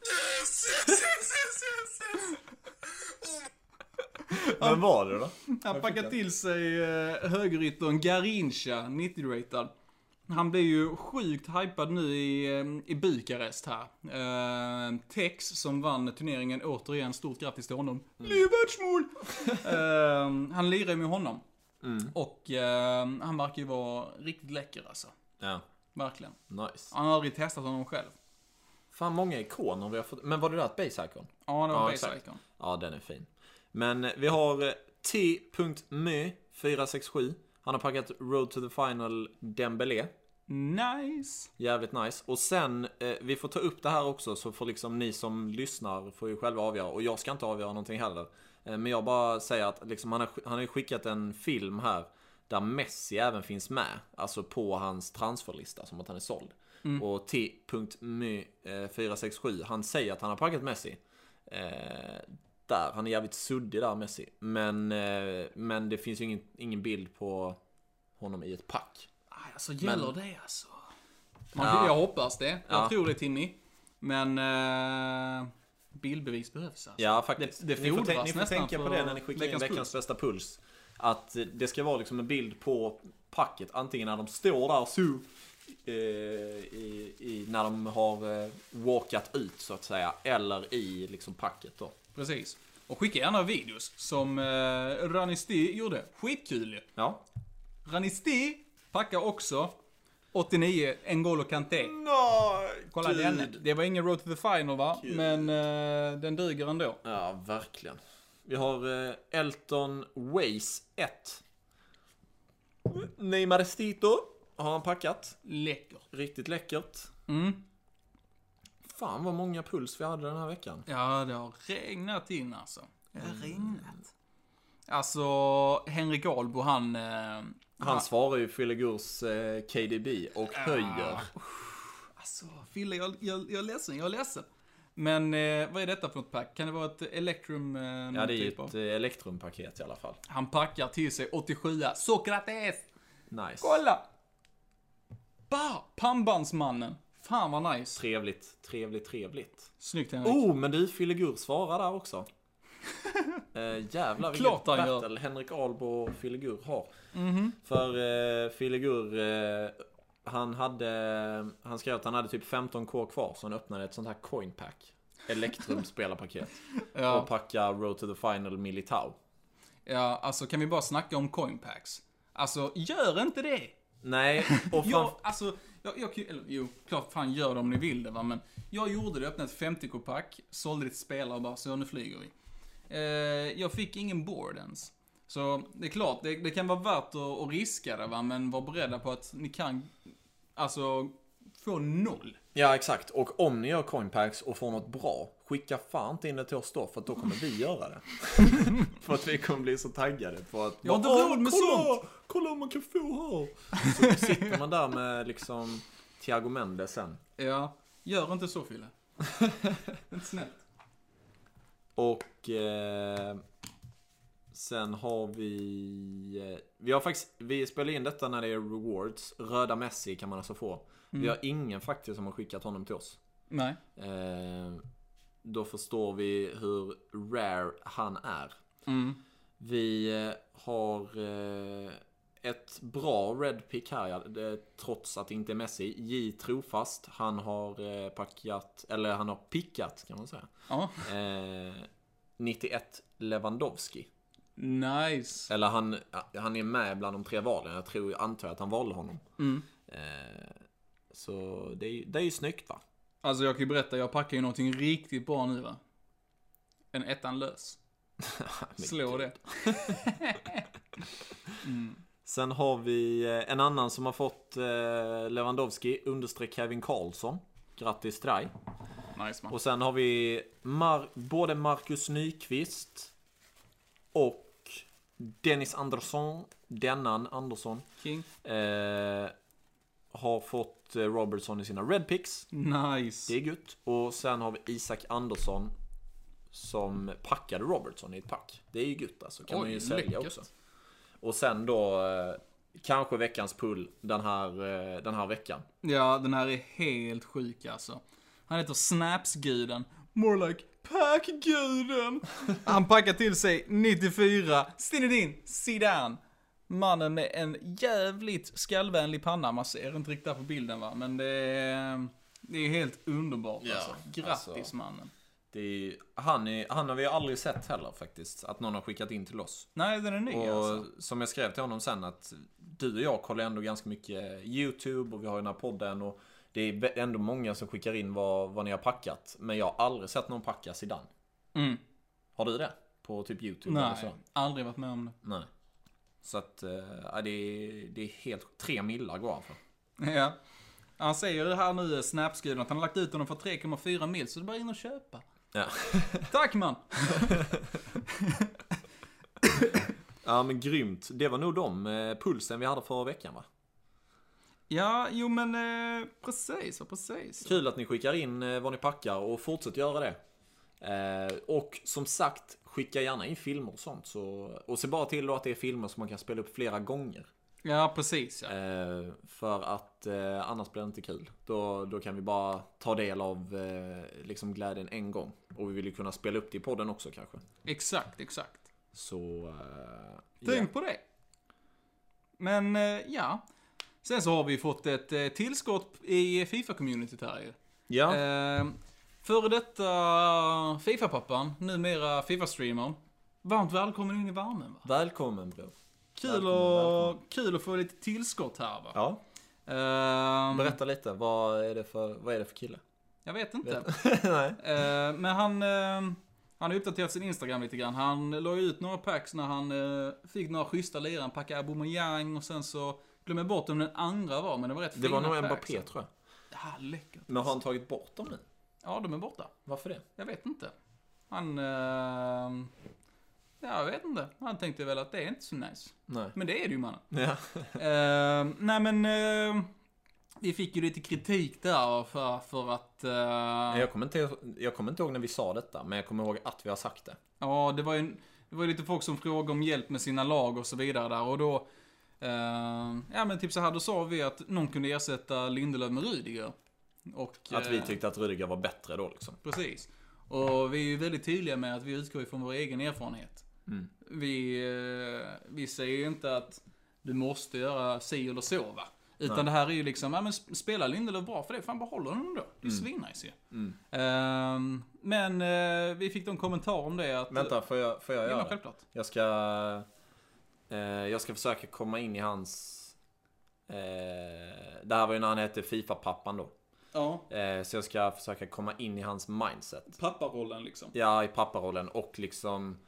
Yes, yes, yes, yes, yes, yes! Oh Vem var det då? Han packar till sig eh, högeryttern Garincha, 90-ratad. Han blir ju sjukt hypad nu i, eh, i Bukarest här. Eh, Tex som vann turneringen, återigen stort grattis till honom. Mm. Liverpool! eh, han lirar med honom. Och eh, han verkar ju vara riktigt läcker alltså. Ja, Verkligen. nice. Han har aldrig testat honom själv. Fan många ikoner vi har fått. Men var det där ett base icon? Ja, det var Ja, base icon. Ja, den är fin. Men eh, vi har eh, T.mö467. Han har packat Road to the Final Dembélé. Nice! Jävligt nice. Och sen, eh, vi får ta upp det här också så får liksom ni som lyssnar får ju själva avgöra. Och jag ska inte avgöra någonting heller. Eh, men jag bara säger att liksom, han, har, han har ju skickat en film här Där Messi även finns med. Alltså på hans transferlista som att han är såld. Och T.my467, han säger att han har packat Messi. Eh, där, han är jävligt suddig där Messi. Men, eh, men det finns ju ingen, ingen bild på honom i ett pack. Aj, Alltså gäller det alltså? Man, Ja. Jag hoppas det. Jag Ja. tror det Timmy. Men eh, bildbevis behövs alltså. Ja, faktiskt. Det- det ni får, ni får tänka på det när ni skickar in veckans puls. bästa puls. Att eh, det ska vara liksom en bild på packet. Antingen när de står där så. Eh, i, i, när de har eh, walkat ut så att säga. Eller i liksom packet då. Precis. Och skicka gärna videos som eh, Ranisti gjorde. Skitkul ju. Ja. Ranisti packar också 89 N'Golo Kanté. Nej! Kolla den. Det var ingen road to the final va? Gud. Men eh, den duger ändå. Ja, verkligen. Vi har eh, Elton Waze 1. Neymar Stito har han packat. Läcker. Riktigt läckert. Mm. Fan vad många puls vi hade den här veckan. Ja, det har regnat in alltså. Det Mm. har regnat. Alltså, Henrik Ahlbo han... Eh, Han svarar ju Filegurs eh, KDB och höjer. Alltså, Fille, jag, jag, jag är ledsen, jag är ledsen. Men eh, vad är detta för något pack? Kan det vara ett Electrum? Eh, Ja, det är ju typ av? ett eh, Electrum-paket i alla fall. Han packar till sig 87 Sokrates! Nice. Kolla! Bah! Pannbandsmannen. Fan vad nice. Trevligt, trevligt, trevligt. Snyggt Henrik. Oh, men du, Filegur svarar där också. eh, jävlar vilket Klart han gör. battle Henrik Ahlbo och Filegur har. Mhm. För eh, Filegur, eh, han hade, han skrev att han hade typ 15k kvar så han öppnade ett sånt här coin pack. Electrum spelarpaket. Ja. Och packa Road to the Final Militao. ja, alltså kan vi bara snacka om coinpacks? Alltså, gör inte det! Nej, och fram- Jag, alltså, jag, jag, eller, jo, klart fan gör det om ni vill det va, men jag gjorde det, öppnade ett 50k-pack, sålde till spelare och bara så nu flyger vi. Eh, jag fick ingen board ens. Så det är klart, det, det kan vara värt att, att riska det va, men var beredda på att ni kan, alltså, få noll. Ja, exakt. Och om ni gör coinpacks och får något bra, skicka fan inte in det till oss då, för att då kommer vi göra det. för att vi kommer bli så taggade på att... Jag har inte råd med kolla, sånt." Kolla vad man kan få här! Så sitter man där med liksom Thiago Mendes sen. Ja, gör inte så Fille. inte snällt. Och eh, sen har vi... Eh, vi har faktiskt, vi spelar in detta när det är rewards. Röda Messi kan man alltså få. Vi har ingen faktiskt som har skickat honom till oss. Nej. Eh, då förstår vi hur rare han är. Mm. Vi eh, har eh, ett bra red pick här, ja, det, trots att det inte är Messi. J Trofast, han har eh, packat, eller han har pickat kan man säga. Ja. Eh, 91 Lewandowski. Nice. Eller han, han är med bland de tre valen. Jag tror, jag antar att han valde honom. Mm. Eh, så det är, det är ju snyggt va? Alltså jag kan ju berätta, jag packar ju någonting riktigt bra nu va. En ettan lös. Slå det. Sen har vi eh, en annan som har fått eh, Lewandowski understreck Kevin Karlsson. Grattis till dig. Nice man. Och sen har vi Mar- både Marcus Nyqvist och Dennis Andersson, dennan Andersson, King. eh, har fått eh, Robertson i sina Red Picks. Nice. Det är gött. Och sen har vi Isak Andersson som packade Robertson i ett pack. Det är ju gött alltså. Kan Oj, man ju sälja läckert. också. Och sen då eh, kanske veckans pull den här, eh, den här veckan. Ja, den här är helt sjuk alltså. Han heter Snapsguden. More like Packguden. Han packar till sig 94 Zinedine Zidane. Mannen med en jävligt skallvänlig panna. Man ser inte riktigt där på bilden va, men det är, det är helt underbart Ja, alltså. Grattis alltså. mannen. Det är, han, är, han har vi aldrig sett heller faktiskt. Att någon har skickat in till oss. Nej, den är ny Och alltså. som jag skrev till honom sen att du och jag kollar ändå ganska mycket YouTube och vi har den här podden och det är ändå många som skickar in vad, vad ni har packat. Men jag har aldrig sett någon packa Zidane. Mm. Har du det? På typ YouTube eller så? Nej, aldrig varit med om det. Nej. Så att, eh, ja, det, är, det är helt... Tre millar går han för. Ja. Han säger det här nu, Snapsguden, att han har lagt ut honom för 3,4 mil, så det är bara in och köpa. Ja. Tack man! Ja men grymt. Det var nog de eh, pulsen vi hade förra veckan va? Ja, jo men eh, precis, precis. Kul att ni skickar in eh, vad ni packar och fortsätt göra det. Eh, och som sagt, skicka gärna in filmer och sånt. Så, och se bara till då att det är filmer som man kan spela upp flera gånger. Ja, precis ja. Eh, för att eh, annars blir det inte kul. Då, då kan vi bara ta del av eh, liksom glädjen en gång. Och vi vill ju kunna spela upp det i podden också kanske. Exakt, exakt. Så... Tänk på det. Men eh, ja. Sen så har vi fått ett eh, tillskott i Fifa-communityt här ju. Ja. Eh, före detta Fifa-pappan, numera Fifa-streamern. Varmt välkommen in i värmen va? Välkommen bror. Kul, Välkommen, och, välkommen. kul att få lite tillskott här va? Ja. Ehm, Berätta lite, vad är det för, vad är det för kille? Jag vet inte. Nej. Eh, men han, eh, han har uppdaterat sin Instagram lite grann. Han la ut några packs när han eh, fick några schyssta lirare. Han packade Aubameyang och sen så glömde jag bort vem den andra var, men det var rätt Det var fina nog packs. Mbappé tror jag. Ja, läckert. Men har han tagit bort dem nu? Ja, de är borta. Varför det? Jag vet inte. Han... Eh, ja, jag vet inte. Han tänkte väl att det är inte så nice. Nej. Men det är det ju mannen. Ja. Eh, nej men... Eh, vi fick ju lite kritik där för, för att... eh, Jag, kommer inte, jag kommer inte ihåg när vi sa detta, men jag kommer ihåg att vi har sagt det. Ja, det var ju det var ju lite folk som frågade om hjälp med sina lag och så vidare där och då... Eh, ja men typ så här, då sa vi att någon kunde ersätta Lindelöf med Rudiger. Och... Att vi eh, tyckte att Rudiger var bättre då liksom. Precis. Och vi är ju väldigt tydliga med att vi utgår ifrån vår egen erfarenhet. Mm. Vi, eh, vi säger ju inte att du måste göra si eller så va. Utan Nej. det här är ju liksom, ja men sp- spela Lindelöf bra för det, fan behåll honom då. Det är svinnice ju. Mm. Ehm, men eh, vi fick då en kommentar om det att... Vänta, får jag, får jag Ja, göra det? självklart. Jag ska... Jag ska försöka komma in i hans... Det här var ju när han hette Fifa-pappan då. Ja. Eh, så jag ska försöka komma in i hans mindset. Papparollen liksom. Ja, i papparollen och liksom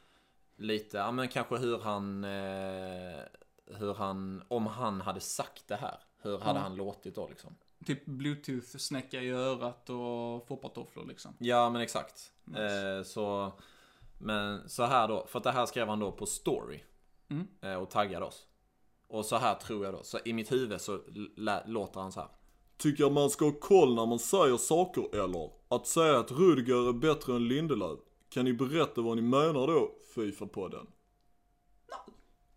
lite, ja men kanske hur han, eh, hur han, om han hade sagt det här. Hur hade Mm. han låtit då liksom? Typ bluetooth-snäcka i örat och foppatofflor liksom. Ja men exakt. Nice. Eh, så, men så här då, för att det här skrev han då på story. Mm. Och taggade oss. Och så här tror jag då, så i mitt huvud så låter han så här. Tycker man ska ha koll när man säger saker eller? Att säga att Rudiger är bättre än Lindelöf? Kan ni berätta vad ni menar då, Fifa-podden?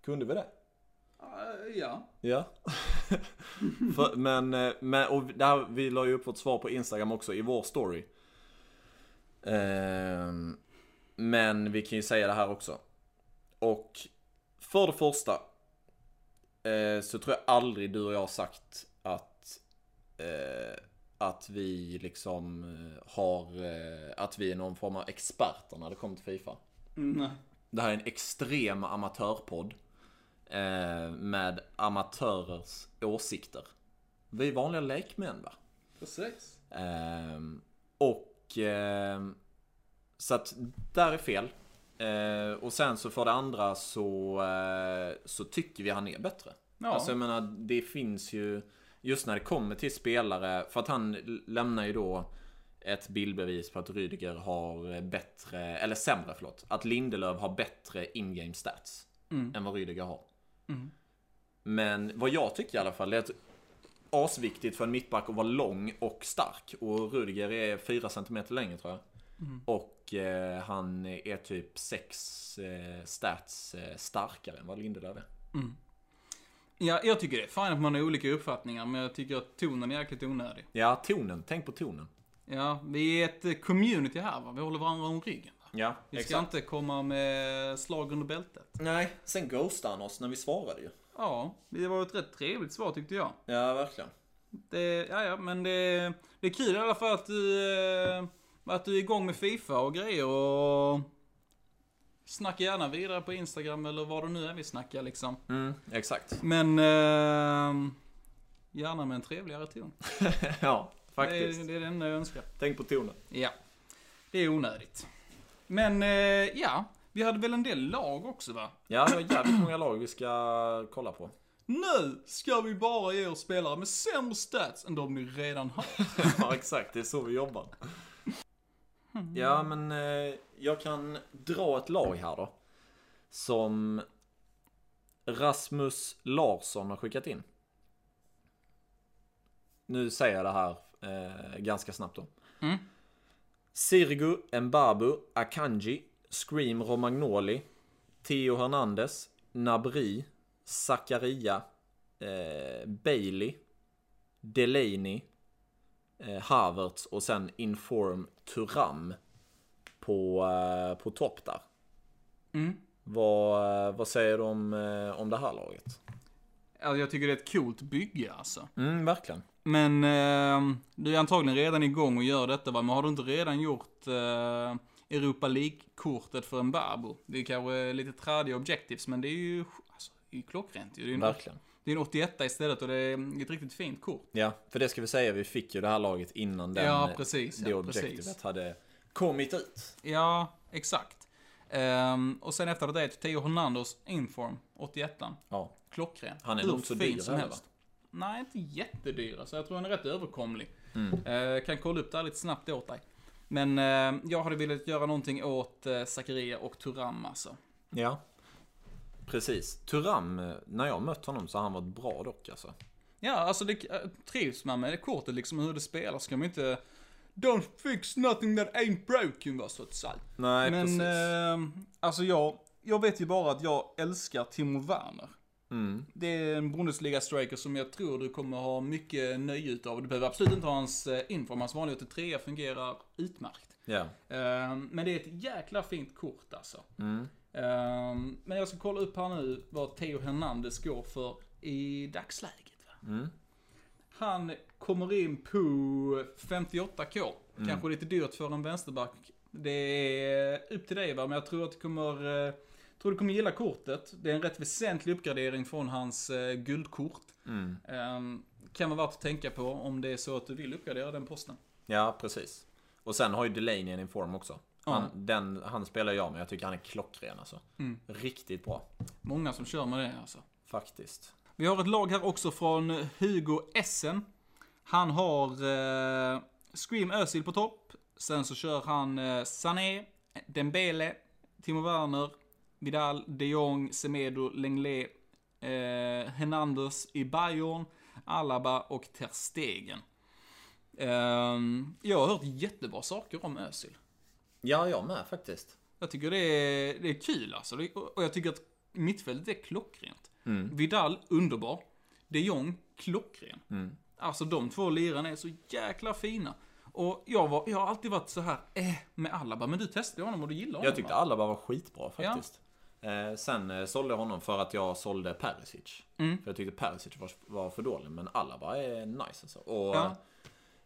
Kunde vi det? ja. Ja. För, men, eh, men och det här, vi la ju upp vårt svar på Instagram också i vår story. Ehm, men vi kan ju säga det här också. Och för det första eh, så tror jag aldrig du och jag har sagt eh, att vi liksom eh, har eh, att vi är någon form av experter när det kommer till Fifa. Nej. Det här är en extrem amatörpodd. Eh, med amatörers åsikter. Vi är vanliga lekmän va? Precis. Ehm, och så att där är fel. Eh, och sen så för det andra så, eh, så tycker vi han är bättre. Ja. Alltså jag menar, det finns ju just när det kommer till spelare, för att han lämnar ju då ett bildbevis på att Rydiger har bättre, eller sämre förlåt, att Lindelöf har bättre in-game stats Mm. än vad Rydiger har. Mm. Men vad jag tycker i alla fall är att asviktigt för en mittback att vara lång och stark. Och Rudiger är 4 cm längre tror jag. Mm. Och eh, han är typ 6 eh, stats eh, starkare än vad Lindelöf är. Ja, jag tycker det är fint att man har olika uppfattningar, men jag tycker att tonen är jäkligt onödig. Ja, tonen. Tänk på tonen. Ja, vi är ett eh, community här va, vi håller varandra om ryggen. Va? Ja, Vi ska inte komma med slag under bältet. Nej, sen ghostade han oss när vi svarade ju. Ja, det var ett rätt trevligt svar tyckte jag. Ja, verkligen. Det, ja, ja, men det, det är kul i alla fall att du, eh, att du är igång med Fifa och grejer och snacka gärna vidare på Instagram eller vad det nu är vi snackar liksom. Mm, exakt. Men eh, gärna med en trevligare ton. ja, Det faktiskt. är, det är det enda jag önskar. Tänk på tonen. Ja, det är onödigt. Men eh, ja, vi hade väl en del lag också va? Ja, det var jävligt många lag vi ska kolla på. Nu ska vi bara ge er spelare med sämre stats än de ni redan har. ja, exakt. Det är så vi jobbar. Ja, men eh, jag kan dra ett lag här då. Som Rasmus Larsson har skickat in. Nu säger jag det här eh, ganska snabbt då. Mm. Sirgu Mbabu Akanji Scream Romagnoli Theo Hernandez Nabri Zakaria eh, Bailey Delaney eh, Havertz och sen Inform Turam på, eh, på topp där. Mm. Vad, vad säger du om, eh, om det här laget? Alltså, jag tycker det är ett coolt bygge alltså. Mm, verkligen. Men eh, du är antagligen redan igång och gör detta va? Men har du inte redan gjort eh, Europa League-kortet för en Barbo? Det är kanske lite trädiga objectives, men det är ju alltså, det är ju klockrent ju. Det är Verkligen. Det är en 81 istället och det är ett riktigt fint kort. Ja, för det ska vi säga, vi fick ju det här laget innan den, Ja, precis, det ja, objektivet precis. hade kommit ut. Ja, exakt. Ehm, och sen efter det är Theo Hernandez Inform, 81 Ja, Klockren. Han är nog så dyr som helst. Nej, inte jättedyr. Så jag tror han är rätt överkomlig. Mm. Eh, kan kolla upp det här lite snabbt åt dig. Men eh, jag hade velat göra någonting åt eh, Zakaria och Turam alltså. ja. Precis. Turam, när jag mött honom så har han varit bra dock alltså. Ja, alltså det eh, trivs man med det kortet liksom hur det spelas. Ska man inte... Don't fix nothing that ain't broken va, så att säga. Nej, Men, precis. eh, alltså jag, jag vet ju bara att jag älskar Timo Werner. Mm. Det är en Bundesliga-striker som jag tror du kommer ha mycket nöje utav. Du behöver absolut inte ha hans eh, inform, hans vanliga 83 fungerar utmärkt. Ja. Eh, Men det är ett jäkla fint kort alltså. Mm. Eh, Men jag ska kolla upp här nu vad Theo Hernandez går för i dagsläget. Va? Mm. Han kommer in på 58k. Kanske lite dyrt för en vänsterback. Det är upp till dig va, men jag tror att du kommer, eh, tror du kommer gilla kortet. Det är en rätt väsentlig uppgradering från hans eh, guldkort. Mm. Eh, kan vara värt att tänka på om det är så att du vill uppgradera den posten. Ja, precis. Och sen har ju Delaney en inform också. Han, Ja. den, han spelar jag med, jag tycker han är klockren alltså. Mm. Riktigt bra. Många som kör med det alltså. Faktiskt. Vi har ett lag här också från Hugo Essen. Han har eh, Scream Özil på topp. Sen så kör han eh, Sané, Dembele, Timo Werner, Vidal, de Jong, Semedo, Lenglet, eh, Hernandez i Bayern, Alaba och Ter Stegen. Eh, jag har hört jättebra saker om Özil. Ja, jag med faktiskt. Jag tycker det är, det är kul alltså. Och jag tycker att mittfältet är klockrent. Mm. Vidal, underbar. De Jong, klockren. Mm. Alltså de två lirarna är så jäkla fina. Och jag, var, jag har alltid varit så här eh, med Alaba, men du testade honom och du gillar honom Jag tyckte va? bara var skitbra faktiskt. Eh, sen eh, sålde jag honom för att jag sålde Perisic. Mm. För jag tyckte Perisic var, var för dålig, men alla bara är nice alltså. Och, Ja.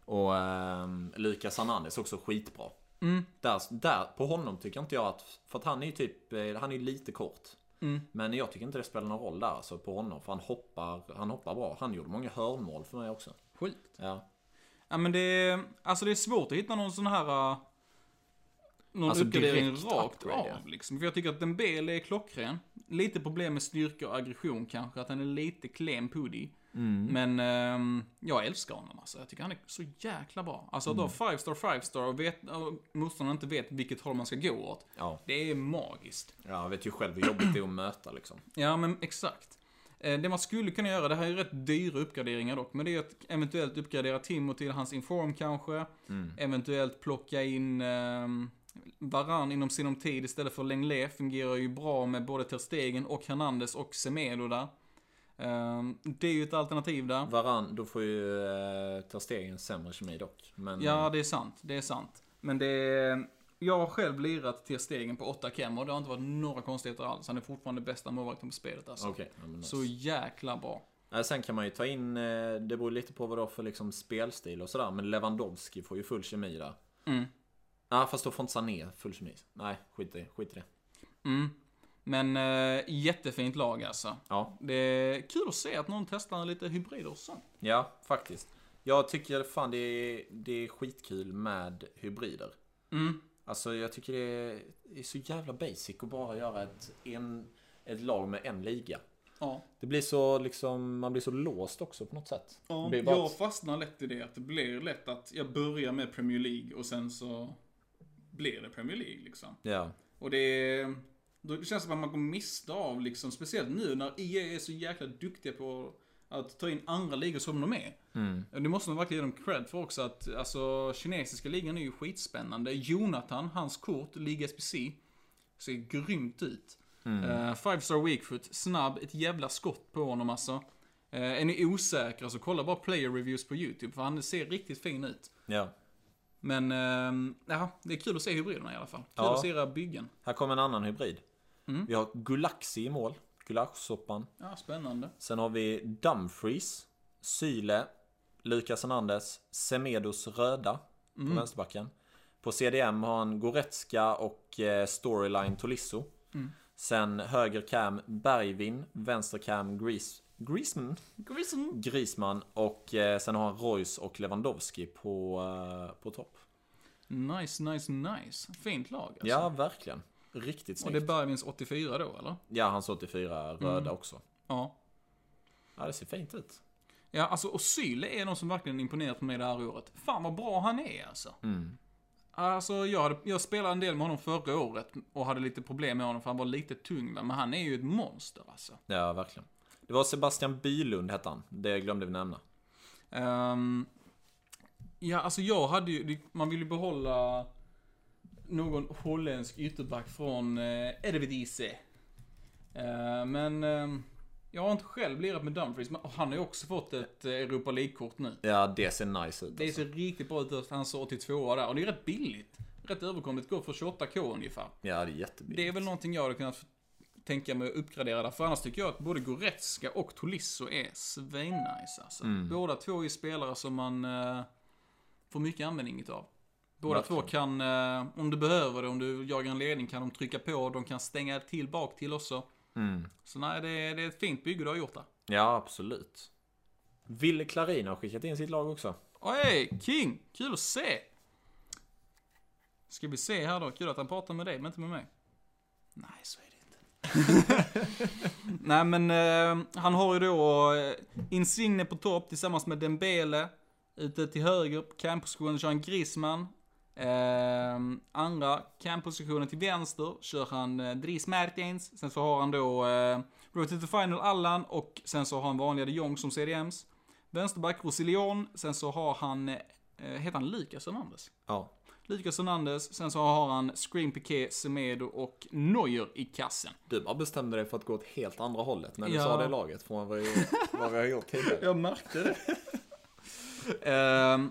och ehm, Lucas Hernandez också skitbra. Mm. Där, där, på honom tycker inte jag att, för att han är ju typ, eh, han är lite kort. Mm. Men jag tycker inte det spelar någon roll där alltså på honom, för han hoppar, han hoppar bra. Han gjorde många hörnmål för mig också. Skit. Ja. Ja men det är, alltså det är svårt att hitta någon sån här... Uh, någon Alltså, uppgradering rakt upgrade, av liksom. För jag tycker att Dembele är klockren. Lite problem med styrka och aggression kanske, att han är lite klen puddy. Mm. Men ehm, jag älskar honom alltså. Jag tycker han är så jäkla bra. Alltså att Mm. ha 5 star 5 star och, vet, och motståndaren inte vet vilket håll man ska gå åt. Ja. Det är magiskt. ja, jag vet ju själv hur jobbigt det är att möta liksom. Ja, men exakt. Eh, Det man skulle kunna göra, det här är ju rätt dyra uppgraderingar dock, men det är att eventuellt uppgradera Timo till hans inform kanske. Mm. Eventuellt plocka in um, Varan inom sinom tid istället för Lenglet. Fungerar ju bra med både Ter Stegen och Hernandez och Semedo där. Ehm, det är ju ett alternativ där. Varann, då får ju eh, ta stegen sämre kemi dock. Men, Ja, det är sant. Det är sant. Men det är... Jag har själv lirat till stegen på 8 kem och det har inte varit några konstigheter alls. Han är fortfarande bästa målvakten på spelet alltså. Men nice. Så jäkla bra. Sen kan man ju ta in, eh, det beror lite på vad det är för liksom spelstil och sådär. Men Lewandowski får ju full kemi där. Mm. Ja, fast då får inte Sané full kemi. Nej, skit i det. Skit i det. Mm. Men äh, jättefint lag alltså. Ja, Det är kul att se att någon testar lite hybrider och sånt. ja, faktiskt. Jag tycker fan det är, det är skitkul med hybrider. Mm. Alltså jag tycker det är, det är så jävla basic att bara göra ett, en, ett lag med en liga. Ja. Det blir så liksom, man blir så låst också på något sätt. Ja, jag att- fastnar lätt i det. Att det blir lätt att jag börjar med Premier League och sen så blir det Premier League liksom. Ja. Och det är... Då det känns som att man går miste av, liksom, speciellt nu när EA är så jäkla duktiga på att ta in andra ligor som de är. Mm. Det måste man verkligen ge dem cred för också att, alltså, kinesiska ligan är ju skitspännande. Jonathan, hans kort, Liga SPC, ser grymt ut. Eh, five star weakfoot, snabb, ett jävla skott på honom alltså. Uh, är ni osäkra så kolla bara player reviews på YouTube, för han ser riktigt fin ut. Ja. Men, uh, ja, det är kul att se hybriderna i alla fall. Kul Ja. att se era byggen. Här kommer en annan hybrid. Mm. Vi har Gulaxi i mål. Gulaschsoppan. Ja, spännande. Sen har vi Dumfries, Syle, Lucas Hernandez, Semedos röda på Mm. vänsterbacken. På CDM har han Goretzka och eh, Storyline Tolisso. Mm. Sen höger cam Bergvin, vänster cam Gries, Griezmann, Grisen. Griezmann och eh, sen har han Royce och Lewandowski på, eh, på topp. Nice, nice, nice. Fint lag alltså. Ja, verkligen. Riktigt Och det är snyggt. Bergvins 84 då, eller? Ja, hans 84 röda Mm. också. Ja. Ja, det ser fint ut. Ja, alltså och Syle är någon som verkligen imponerat på mig det här året. Fan vad bra han är alltså. Mm. Alltså jag, hade, jag spelade en del med honom förra året och hade lite problem med honom för han var lite tung men han är ju ett monster alltså. Ja, verkligen. Det var Sebastian Bylund hette han. Det glömde vi nämna. Ehm, ja, alltså jag hade ju, man vill ju behålla någon holländsk ytterback från eh, Eredivisie. Eh, men ehm, jag har inte själv lirat med Dumfries, men han har ju också fått ett eh, Europa League-kort nu. Ja, det ser nice ut. Det Alltså. ser riktigt bra ut att han sa 82 där och det är rätt billigt. Rätt överkomligt, går för 28k ungefär. Ja, det är jättebilligt. Det är väl någonting jag hade kunnat tänka mig att uppgradera där. För annars tycker jag att både Goretzka och Tolisso är svinnice alltså. Mm. Båda två är spelare som man eh, får mycket användning utav. Båda två kan, eh, om du behöver det, om du jagar en ledning kan de trycka på, de kan stänga till bak till också. Mm. Så nej, det är, det är ett fint bygge du har gjort där. Ja, absolut. Ville Klarin har skickat in sitt lag också. Oj, King! Kul att se! Ska vi se här då, kul att han pratar med dig, men inte med mig. Nej, så är det inte. Nej, men eh, han har ju då eh, Insigne på topp tillsammans med Dembele. Ute till höger campositionen kör han Griezmann. Eh, andra campositionen till vänster kör han eh, Dries Mertens. Sen så har han då eh, Road to the Final Allan och sen så har han vanliga de Jong som CDMs. Vänsterback Rosilion, sen så har han, eh, heter han Lucas Hernandez? Ja. Lucas Hernandez, sen så har han Scream Piqué, Semedo och Neuer i kassen. Du bara bestämde dig för att gå åt helt andra hållet när du Ja. sa det laget från vad vi, vad vi har gjort tidigare. Jag märkte det. Ehm,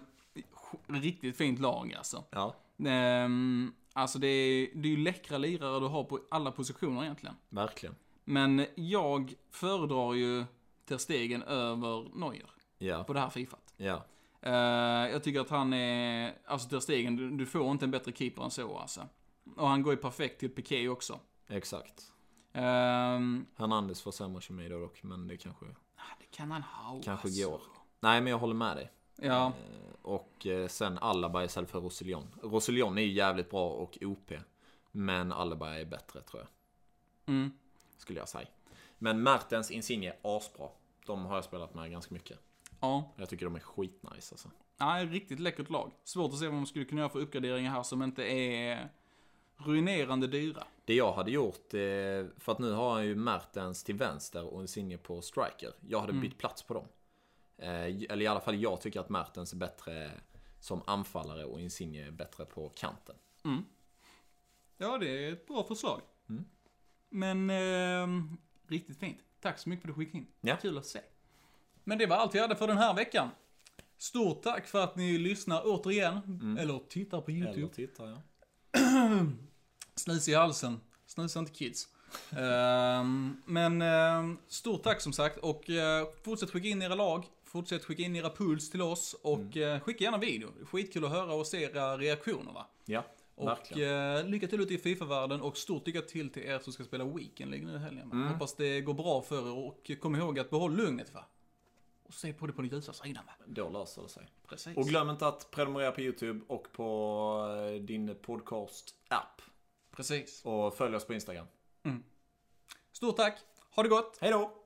riktigt fint lag alltså. Ja, Ehm, alltså det är, det är ju läckra lirare du har på alla positioner egentligen. verkligen. Men jag föredrar ju Ter Stegen över Neuer Ja, på det här Fifat. ja. Eh, jag tycker att han är, alltså Ter Stegen, du, du får inte en bättre keeper än så alltså. Och han går ju perfekt till Piqué också. Exakt. Ehm, Hernandez får sämre kemi då dock, men det kanske, det kan han ha kanske alltså. går. Nej, men jag håller med dig. Ja, Eh, Och eh, sen Alaba istället för Rosillon. Rosillon är ju jävligt bra och OP. Men Alaba är bättre tror jag. mm, Skulle jag säga. Men Mertens Insigne asbra. De har jag spelat med ganska mycket. ja. Jag tycker de är skitnice alltså. Ja, riktigt läckert lag. Svårt att se vad man skulle kunna göra för uppgraderingar här som inte är ruinerande dyra. Det jag hade gjort, eh, för att nu har han ju Mertens till vänster och Insigne på striker. Jag hade bytt plats på dem. Eh, Eller i alla fall jag tycker att Mertens är bättre som anfallare och Insigne är bättre på kanten. Ja, det är ett bra förslag. Mm. Men, ehm, riktigt fint. Tack så mycket för att du skickade in. Ja. Kul att se. Men det var allt vi hade för den här veckan. Stort tack för att ni lyssnar återigen. Eller tittar på YouTube. Eller tittar jag. Snus i halsen. Snusa inte kids. Ehm, men ehm, stort tack som sagt och eh, fortsätt skicka in era lag. Fortsätt skicka in era puls till oss och eh, skicka gärna video. Skitkul att höra och se era reaktioner va. Ja, Och verkligen. eh, lycka till ute i Fifa-världen och stort lycka till till er som ska spela Weekend League nu i helgen. Mm. Hoppas det går bra för er och kom ihåg att behåll lugnet va. Och se på det på den ljusa sidan va. Då löser det sig. Precis. Och glöm inte att prenumerera på YouTube och på eh, din podcast-app. Precis. Och följ oss på Instagram. Stort tack. Ha det gott. Hej då!